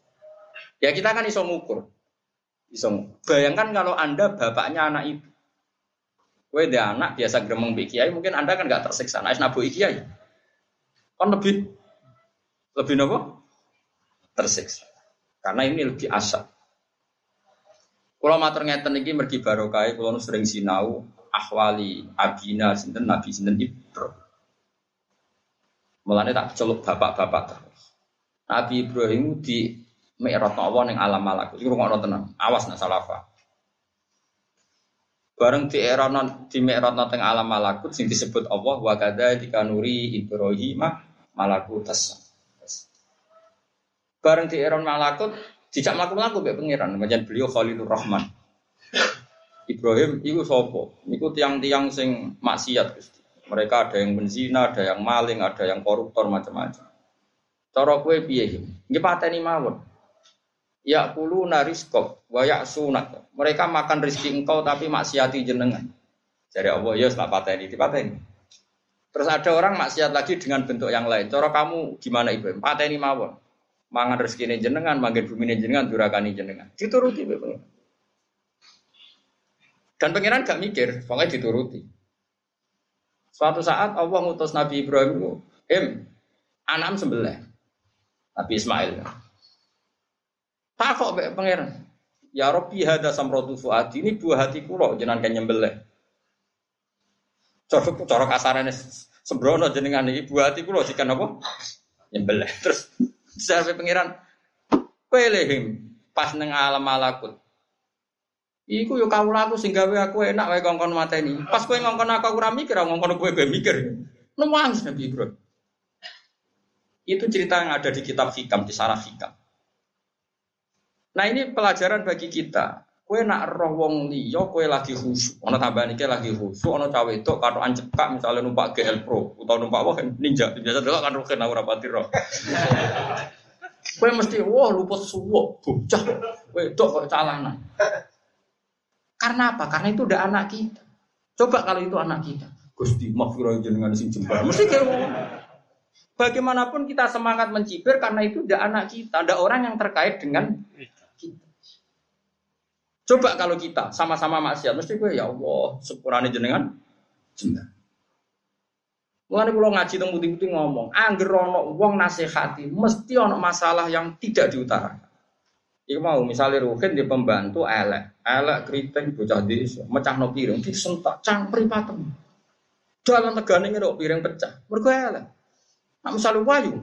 Ya kita kan iso ngukur. Iso bayangkan kalau Anda bapaknya anak itu. Kue dia anak biasa gremeng mbek kiai, mungkin Anda kan nggak tersiksa. Nah, nabu kiai. Kan lebih lebih nopo? Tersiksa. Karena ini lebih asap. Kalau matur ngeten iki mergi barokah kalau sering sinau ahwali abina sinten nabi sinten Ibrahim. Mulane tak celuk bapak-bapak terus. Nabi Ibrahim di Mi'raj Allah ning alam malakut. Iku ngono tenang. Awas nak salah Bareng di era di Mi'raj teng alam malakut sing disebut Allah wa kadzalika nuri Ibrahim malakutas. Bareng di era malakut tidak melaku-melaku mbek pangeran, macam beliau Khalilur Rahman. Ibrahim itu sopo, itu tiang-tiang sing maksiat Gusti. Mereka ada yang benzina, ada yang maling, ada yang koruptor macam-macam. Cara kue piye? Mawon. Ya pulu nariskop, wayak sunat. Mereka makan rezeki engkau tapi maksiati jenengan. Jadi Allah ya setelah pateni, dipateni. Terus ada orang maksiat lagi dengan bentuk yang lain. Cara kamu gimana Ibrahim? Pateni mawon mangan rezeki ini jenengan, manggil bumi ini jenengan, durakani jenengan. Dituruti pengiran. Dan pangeran gak mikir, pokoknya dituruti. Suatu saat Allah ngutus Nabi Ibrahim Im, anam sebelah. Nabi Ismail. Takok be pangeran. Ya Rabbi hada samrotu fuadi ini buah hatiku loh jenengan kan nyembelih. Corok corok kasarane sembrono jenengan ini buah hatiku loh jika apa? Nyembelih. Terus Sampai pengiran pelehim pas neng alam malakut. Iku yo kau laku sing gawe aku enak wae kongkon mateni. Pas kowe ngongkon aku ora mikir, ngongkon kowe gue mikir. Nangis Nabi Ibrahim. Itu cerita yang ada di kitab Hikam, di sarah Hikam. Nah ini pelajaran bagi kita. Kue nak roh wong liya, kue lagi khusyuk. Ono tambahan iki lagi khusyuk, ono cawe itu karo ancepkak misalnya numpak GL Pro atau numpak wah ninja. Biasa dulu kan roh kena rapati roh. Kue mesti wah lupa suwo, bocah. Kue dok kok calanan. Karena apa? Karena itu udah anak kita. Coba kalau itu anak kita. Gusti, maghfirah jenengan sing jembar. Mesti kayak Bagaimanapun kita semangat mencibir karena itu udah anak kita, ada orang yang terkait dengan Coba kalau kita sama-sama maksiat, mesti gue ya Allah, sepurane jenengan jenengan. Mulane kula ngaji teng putih-putih ngomong, angger ana wong nasihati, mesti ana masalah yang tidak diutarakan. Iku mau misalnya Ruhin di pembantu elek, elek keriting bocah desa, no piring disentak cang pripatem. Dalam tegane ngerok piring pecah. Mergo elek. Nah, misalnya wayu,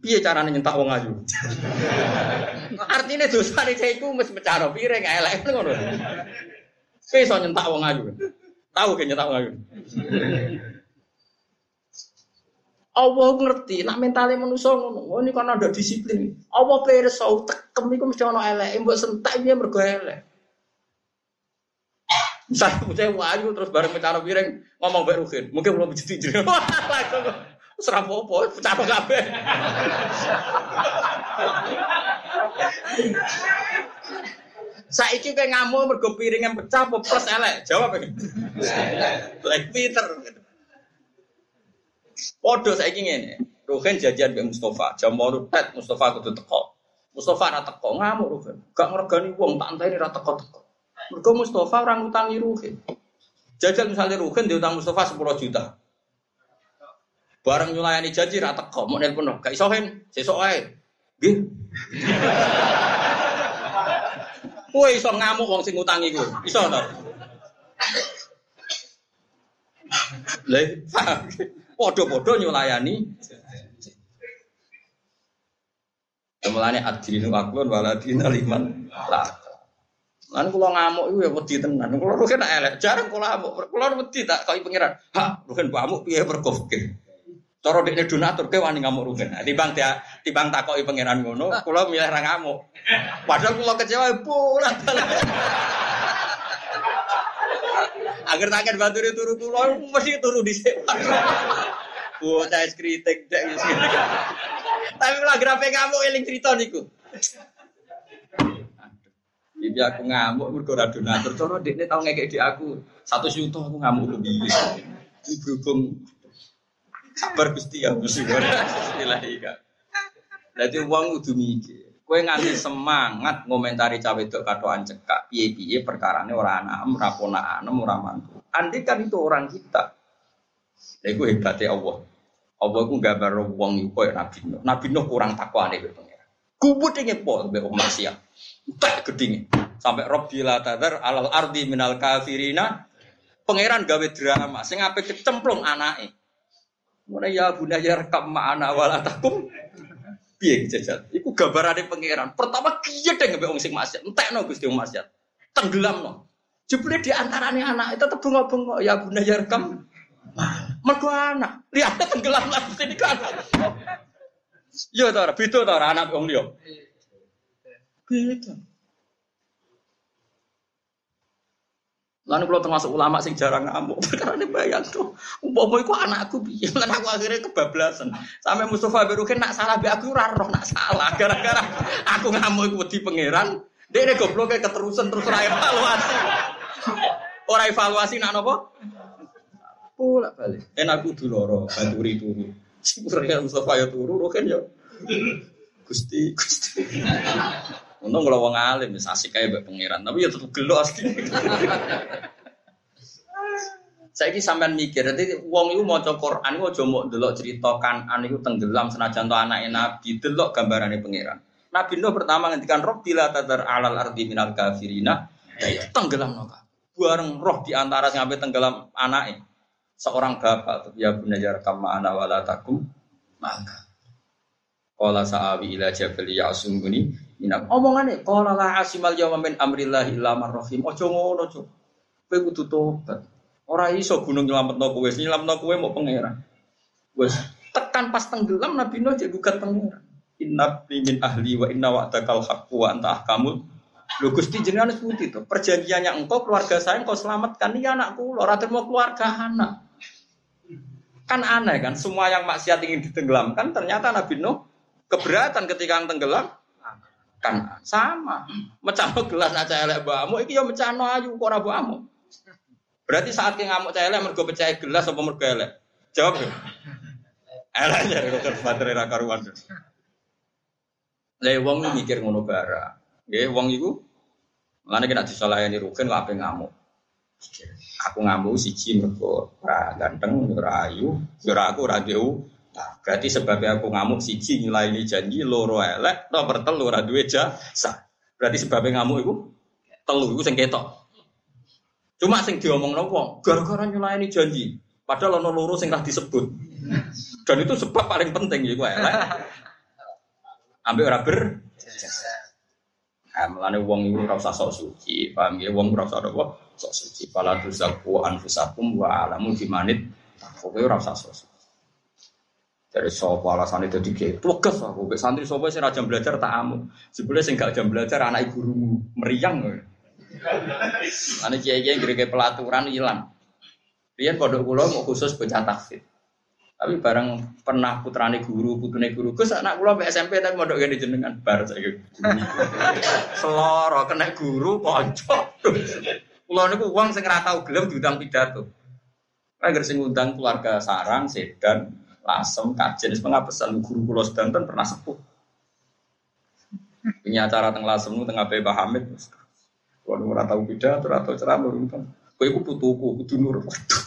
Piye carane nyentak wong ayu? Artinya dosa nih saya iku mesti pecah piring elek ngono. Kowe iso nyentak wong ayu. Tahu kan nyentak wong ayu. Allah ngerti, nak mentalnya manusia ngono. Oh, ini karena ada disiplin. Allah pirsa tekem iku mesti ana elek, mbok sentak dia mergo elek. Misalnya saya wayu terus bareng pecah piring ngomong mbek Ruhin, mungkin belum begitu jadi. Serap apa, pecah kabeh. Saiki kayak ngamuk mergo piring yang pecah apa plus elek? Jawab ini. Black Peter. Podo saiki ngene. Ruhen jajan be Mustafa, jam mau tet Mustafa kudu teko. Mustafa ora teko ngamuk Ruhen. Gak ngergani wong tak enteni ora teko-teko. Mergo Mustafa orang utangi Ruhen. Jajal misalnya Ruhen diutang Mustafa 10 juta. Bareng nyulayani janji ra teko, mau nelpon gak iso hen, sesuk ae. Nggih. Kowe iso ngamuk wong sing ngutangi kowe. Iso to? Lah, padha-padha nyulayani. Mulane adilinu aklun waladina liman lah. Lan kula ngamuk iku ya wedi tenan. Kula rugen elek, jarang kula ngamuk. Kula wedi tak kok pengiran. Ha, rugen mbakmu piye pergo Cara dekne donatur ke wani ngamuk rugen. Nah, timbang dia timbang takoki pangeran ngono, kula milih ra ngamuk. Padahal kula kecewa pulang. Agar takkan bantu dia turu turu, mesti turu di sini. Bocah es kritik dek Tapi malah grafe ngamuk eling cerita niku. Jadi aku ngamuk mergo ora donatur. Cara dekne tau ngekek di aku. Satu juta aku ngamuk lebih. Berhubung Sabar Gusti ya Gusti. Bismillahirrahmanirrahim. Jadi uang udah mikir. Kue nganti semangat ngomentari cawe itu katoan cekak, piye piye perkarane orang anak, ora ponakan, ora mantu. Kan itu orang kita. Lha iku hebate Allah. Allah ku gambar wong iku koyo Nabi Nuh. Nabi Nuh kurang takwane be pengira. Kubut ini pol be maksiat. Tak gedinge. Sampai Rabbi la alal ardi minal kafirina. Pangeran gawe drama sing ape kecemplung anake. Mulai ya bunda ya rekam ma'ana wala takum Piye jajal? Iku gambarane pangeran. Pertama kiye deh ngebe wong sing maksiat. Entekno Gusti wong maksiat. Tenggelamno. Jebule di antarane anak itu tetep bengok-bengok ya bunda ya rekam. Mergo anak. Lihat tenggelam lah sini kan. Yo beda ta ora anak wong liya. Beda. Lalu kalau termasuk ulama sing jarang ngamuk, perkara ini bayang tuh. Umpama iku anakku piye, lan aku akhirnya kebablasan. Sampai Mustafa Berukin nak salah be aku ora roh nak salah gara-gara aku ngamuk iku di pangeran. Dia ini gobloknya keterusan terus ora evaluasi. Ora evaluasi nak nopo? Pula balik. Enak kudu loro, baturi turu. Sipurnya Mustafa ya turu, roken ya. Gusti, Gusti. Untung kalau wong alim bisa asik kayak mbak pangeran, tapi ya tetap gelo asli. Saya ini sampean mikir, nanti wong itu mau cokor, Quran, mau coba delok cerita an itu tenggelam senajan to anak nabi, delok gambarannya pangeran. Nabi Nuh pertama ngendikan roh bila tadar alal ardi minal kafirina, ya itu tenggelam noka. Bareng roh di antara sampai tenggelam anaknya. Seorang bapak, ya bunajar kama anak wala takum, maka. Kala sa'awi ila jabali ya'sumuni minam. Omongane qala la asimal yawma min amrillah illa man rahim. Aja ngono, Cuk. Kowe kudu tobat. Ora iso gunung nyelametno kowe, nyelametno kowe mau pangeran. Wes tekan pas tenggelam Nabi Nuh jadi gugat pangeran. Inna min ahli wa inna wa'dakal haqqu wa anta ahkamul Lho Gusti jenengan seperti itu. Perjanjiannya engkau keluarga saya engkau selamatkan ini anakku. Ora mau keluarga anak. Kan aneh kan, semua yang maksiat ingin ditenggelamkan ternyata Nabi Nuh keberatan ketika tenggelam? Kan sama. Mecano gelas aja elek bamu iki yo mecano ayu kok ora bamu berarti saat ke ngamuk cah elek mergo pecah gelas apa mergo elek? Jawab ya elek ya dokter baterai ra karuan. Le wong mikir ngono bara. Nggih wong iku Lane kena disalayani rugen kok ape ngamuk. Aku ngamuk siji mergo ora ganteng, ora ayu, ora aku Nah, berarti sebabnya aku ngamuk siji nilai ini janji loro elek, nomor telu ora duwe jasa. Berarti sebabnya ngamuk itu telu itu sing ketok. Cuma sing diomong wong gara-gara nyulayani janji. Padahal ono loro sing disebut. Dan itu sebab paling penting ya elek. Ambil ora ber Nah, melane wong iku ora usah sok suci, paham ya? Wong ora usah? Sok suci. Fala tuzaku anfusakum wa alamu bimanit. Pokoke ora sok suci. Dari sopo alasan itu dike, tugas aku, be santri sopo sih rajam belajar tak amu. Sebenarnya sih gak jam belajar anak gurumu meriang. Anak kiai kiai gede pelaturan hilang. Dia pondok pulau mau khusus baca tafsir. Tapi bareng pernah putrane guru, putune guru, Gus anak kula sampai SMP tapi mondok gini jenengan bar saya. Seloro kena guru pojok. Kula niku uang sing ora tau gelem diundang pidato. Agar sing undang keluarga sarang, sedan, lasem, kajen, pengapesan guru pulau sedanten pernah sepuh. Punya acara teng lasem nu tengah Pak Hamid. Kalau ora tahu beda, ora tahu ceramah kan. Kowe iku putuku, kudu nur.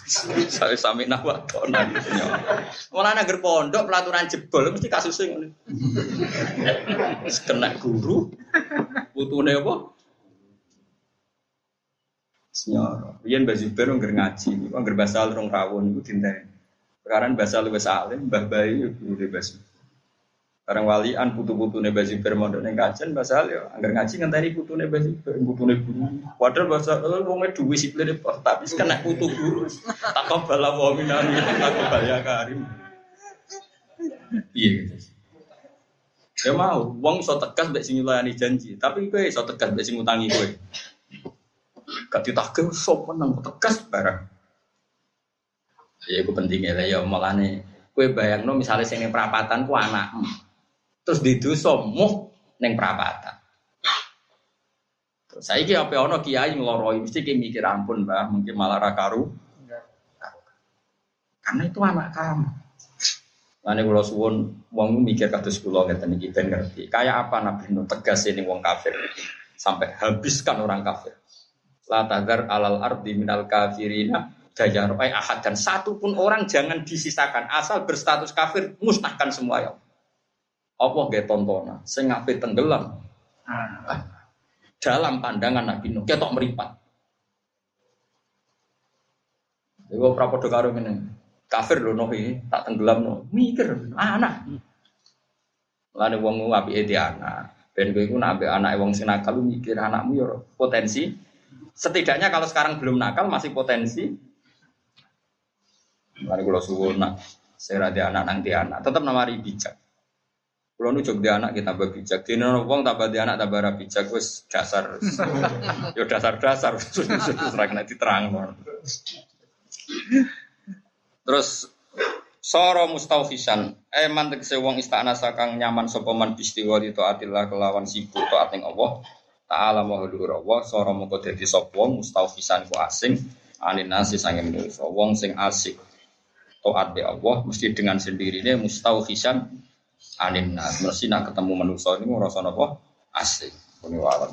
Saya sami nawa tona. Mulane agar pondok pelaturan jebol mesti kasusnya ngono. Kena guru, putune apa? Senyara. Riyen Mbak Zubair ngaji, ngger basal rong rawon iku dinteni. Sekarang bahasa lu bahasa alim, bah bayi udah bahasa. Sekarang walian putu-putu bahasa bermodal nih kajian bahasa alim. Angger ngaji ngenteni putu bahasa putu guru. Padahal bahasa lu mau duwe siplin tapi kena putu guru. Tak bala wa minani, tak bala karim. Iya gitu. Ya mau, uang so tegas mbek sing nyulayani janji, tapi kowe so tegas mbek sing ngutangi kowe. Gak ditagih sok menang tegas barang. Ya itu pentingnya lah ya nih. Kue bayang no misalnya sing neng perapatan ku anak, terus di muh neng perapatan. Terus saya kira apa ono kiai ngeloroi mesti kayak mikir ampun bah mungkin malah rakaru. Karena itu anak kamu. Lane kula suwun wong mikir kados kula ngeten iki ben ngerti. Kayak apa Nabi Nuh tegas ini wong kafir sampai habiskan orang kafir. La tagar alal ardi minal kafirina dayar ay ahad. Dan satu pun orang jangan disisakan. Asal berstatus kafir musnahkan semua ya. Apa gak tontonan? Sing tenggelam. Dalam pandangan Nabi Nuh ketok meripat. Iku prapodo karo ngene. Kafir loh nohi tak tenggelam no mikir anak lalu wong api edi anak. Ben gue nak nabe anak wong sing nakal mikir anakmu yo potensi. Setidaknya kalau sekarang belum nakal masih potensi lalu kalau suwun nak. Saya ada anak nanti anak tetap nama bijak. Kalau nu di anak kita bijak, di nono wong tambah di anak tambah bijak, wes dasar, yo dasar dasar, serang nanti terang. Terus soro mustaufisan. Eh mantek wong istana sakang nyaman sapa man bistiwa itu atillah kelawan sibuk taat ning Allah. Taala mahdhur Allah soro mengko dadi sapa? Mustaufisan ku asing. Anin nasi sange manusa wong sing asik taat be Allah mesti dengan sendirinya mustaufisan anin nas mesti nak ketemu manusa niku rasa napa asik. Ini wawan.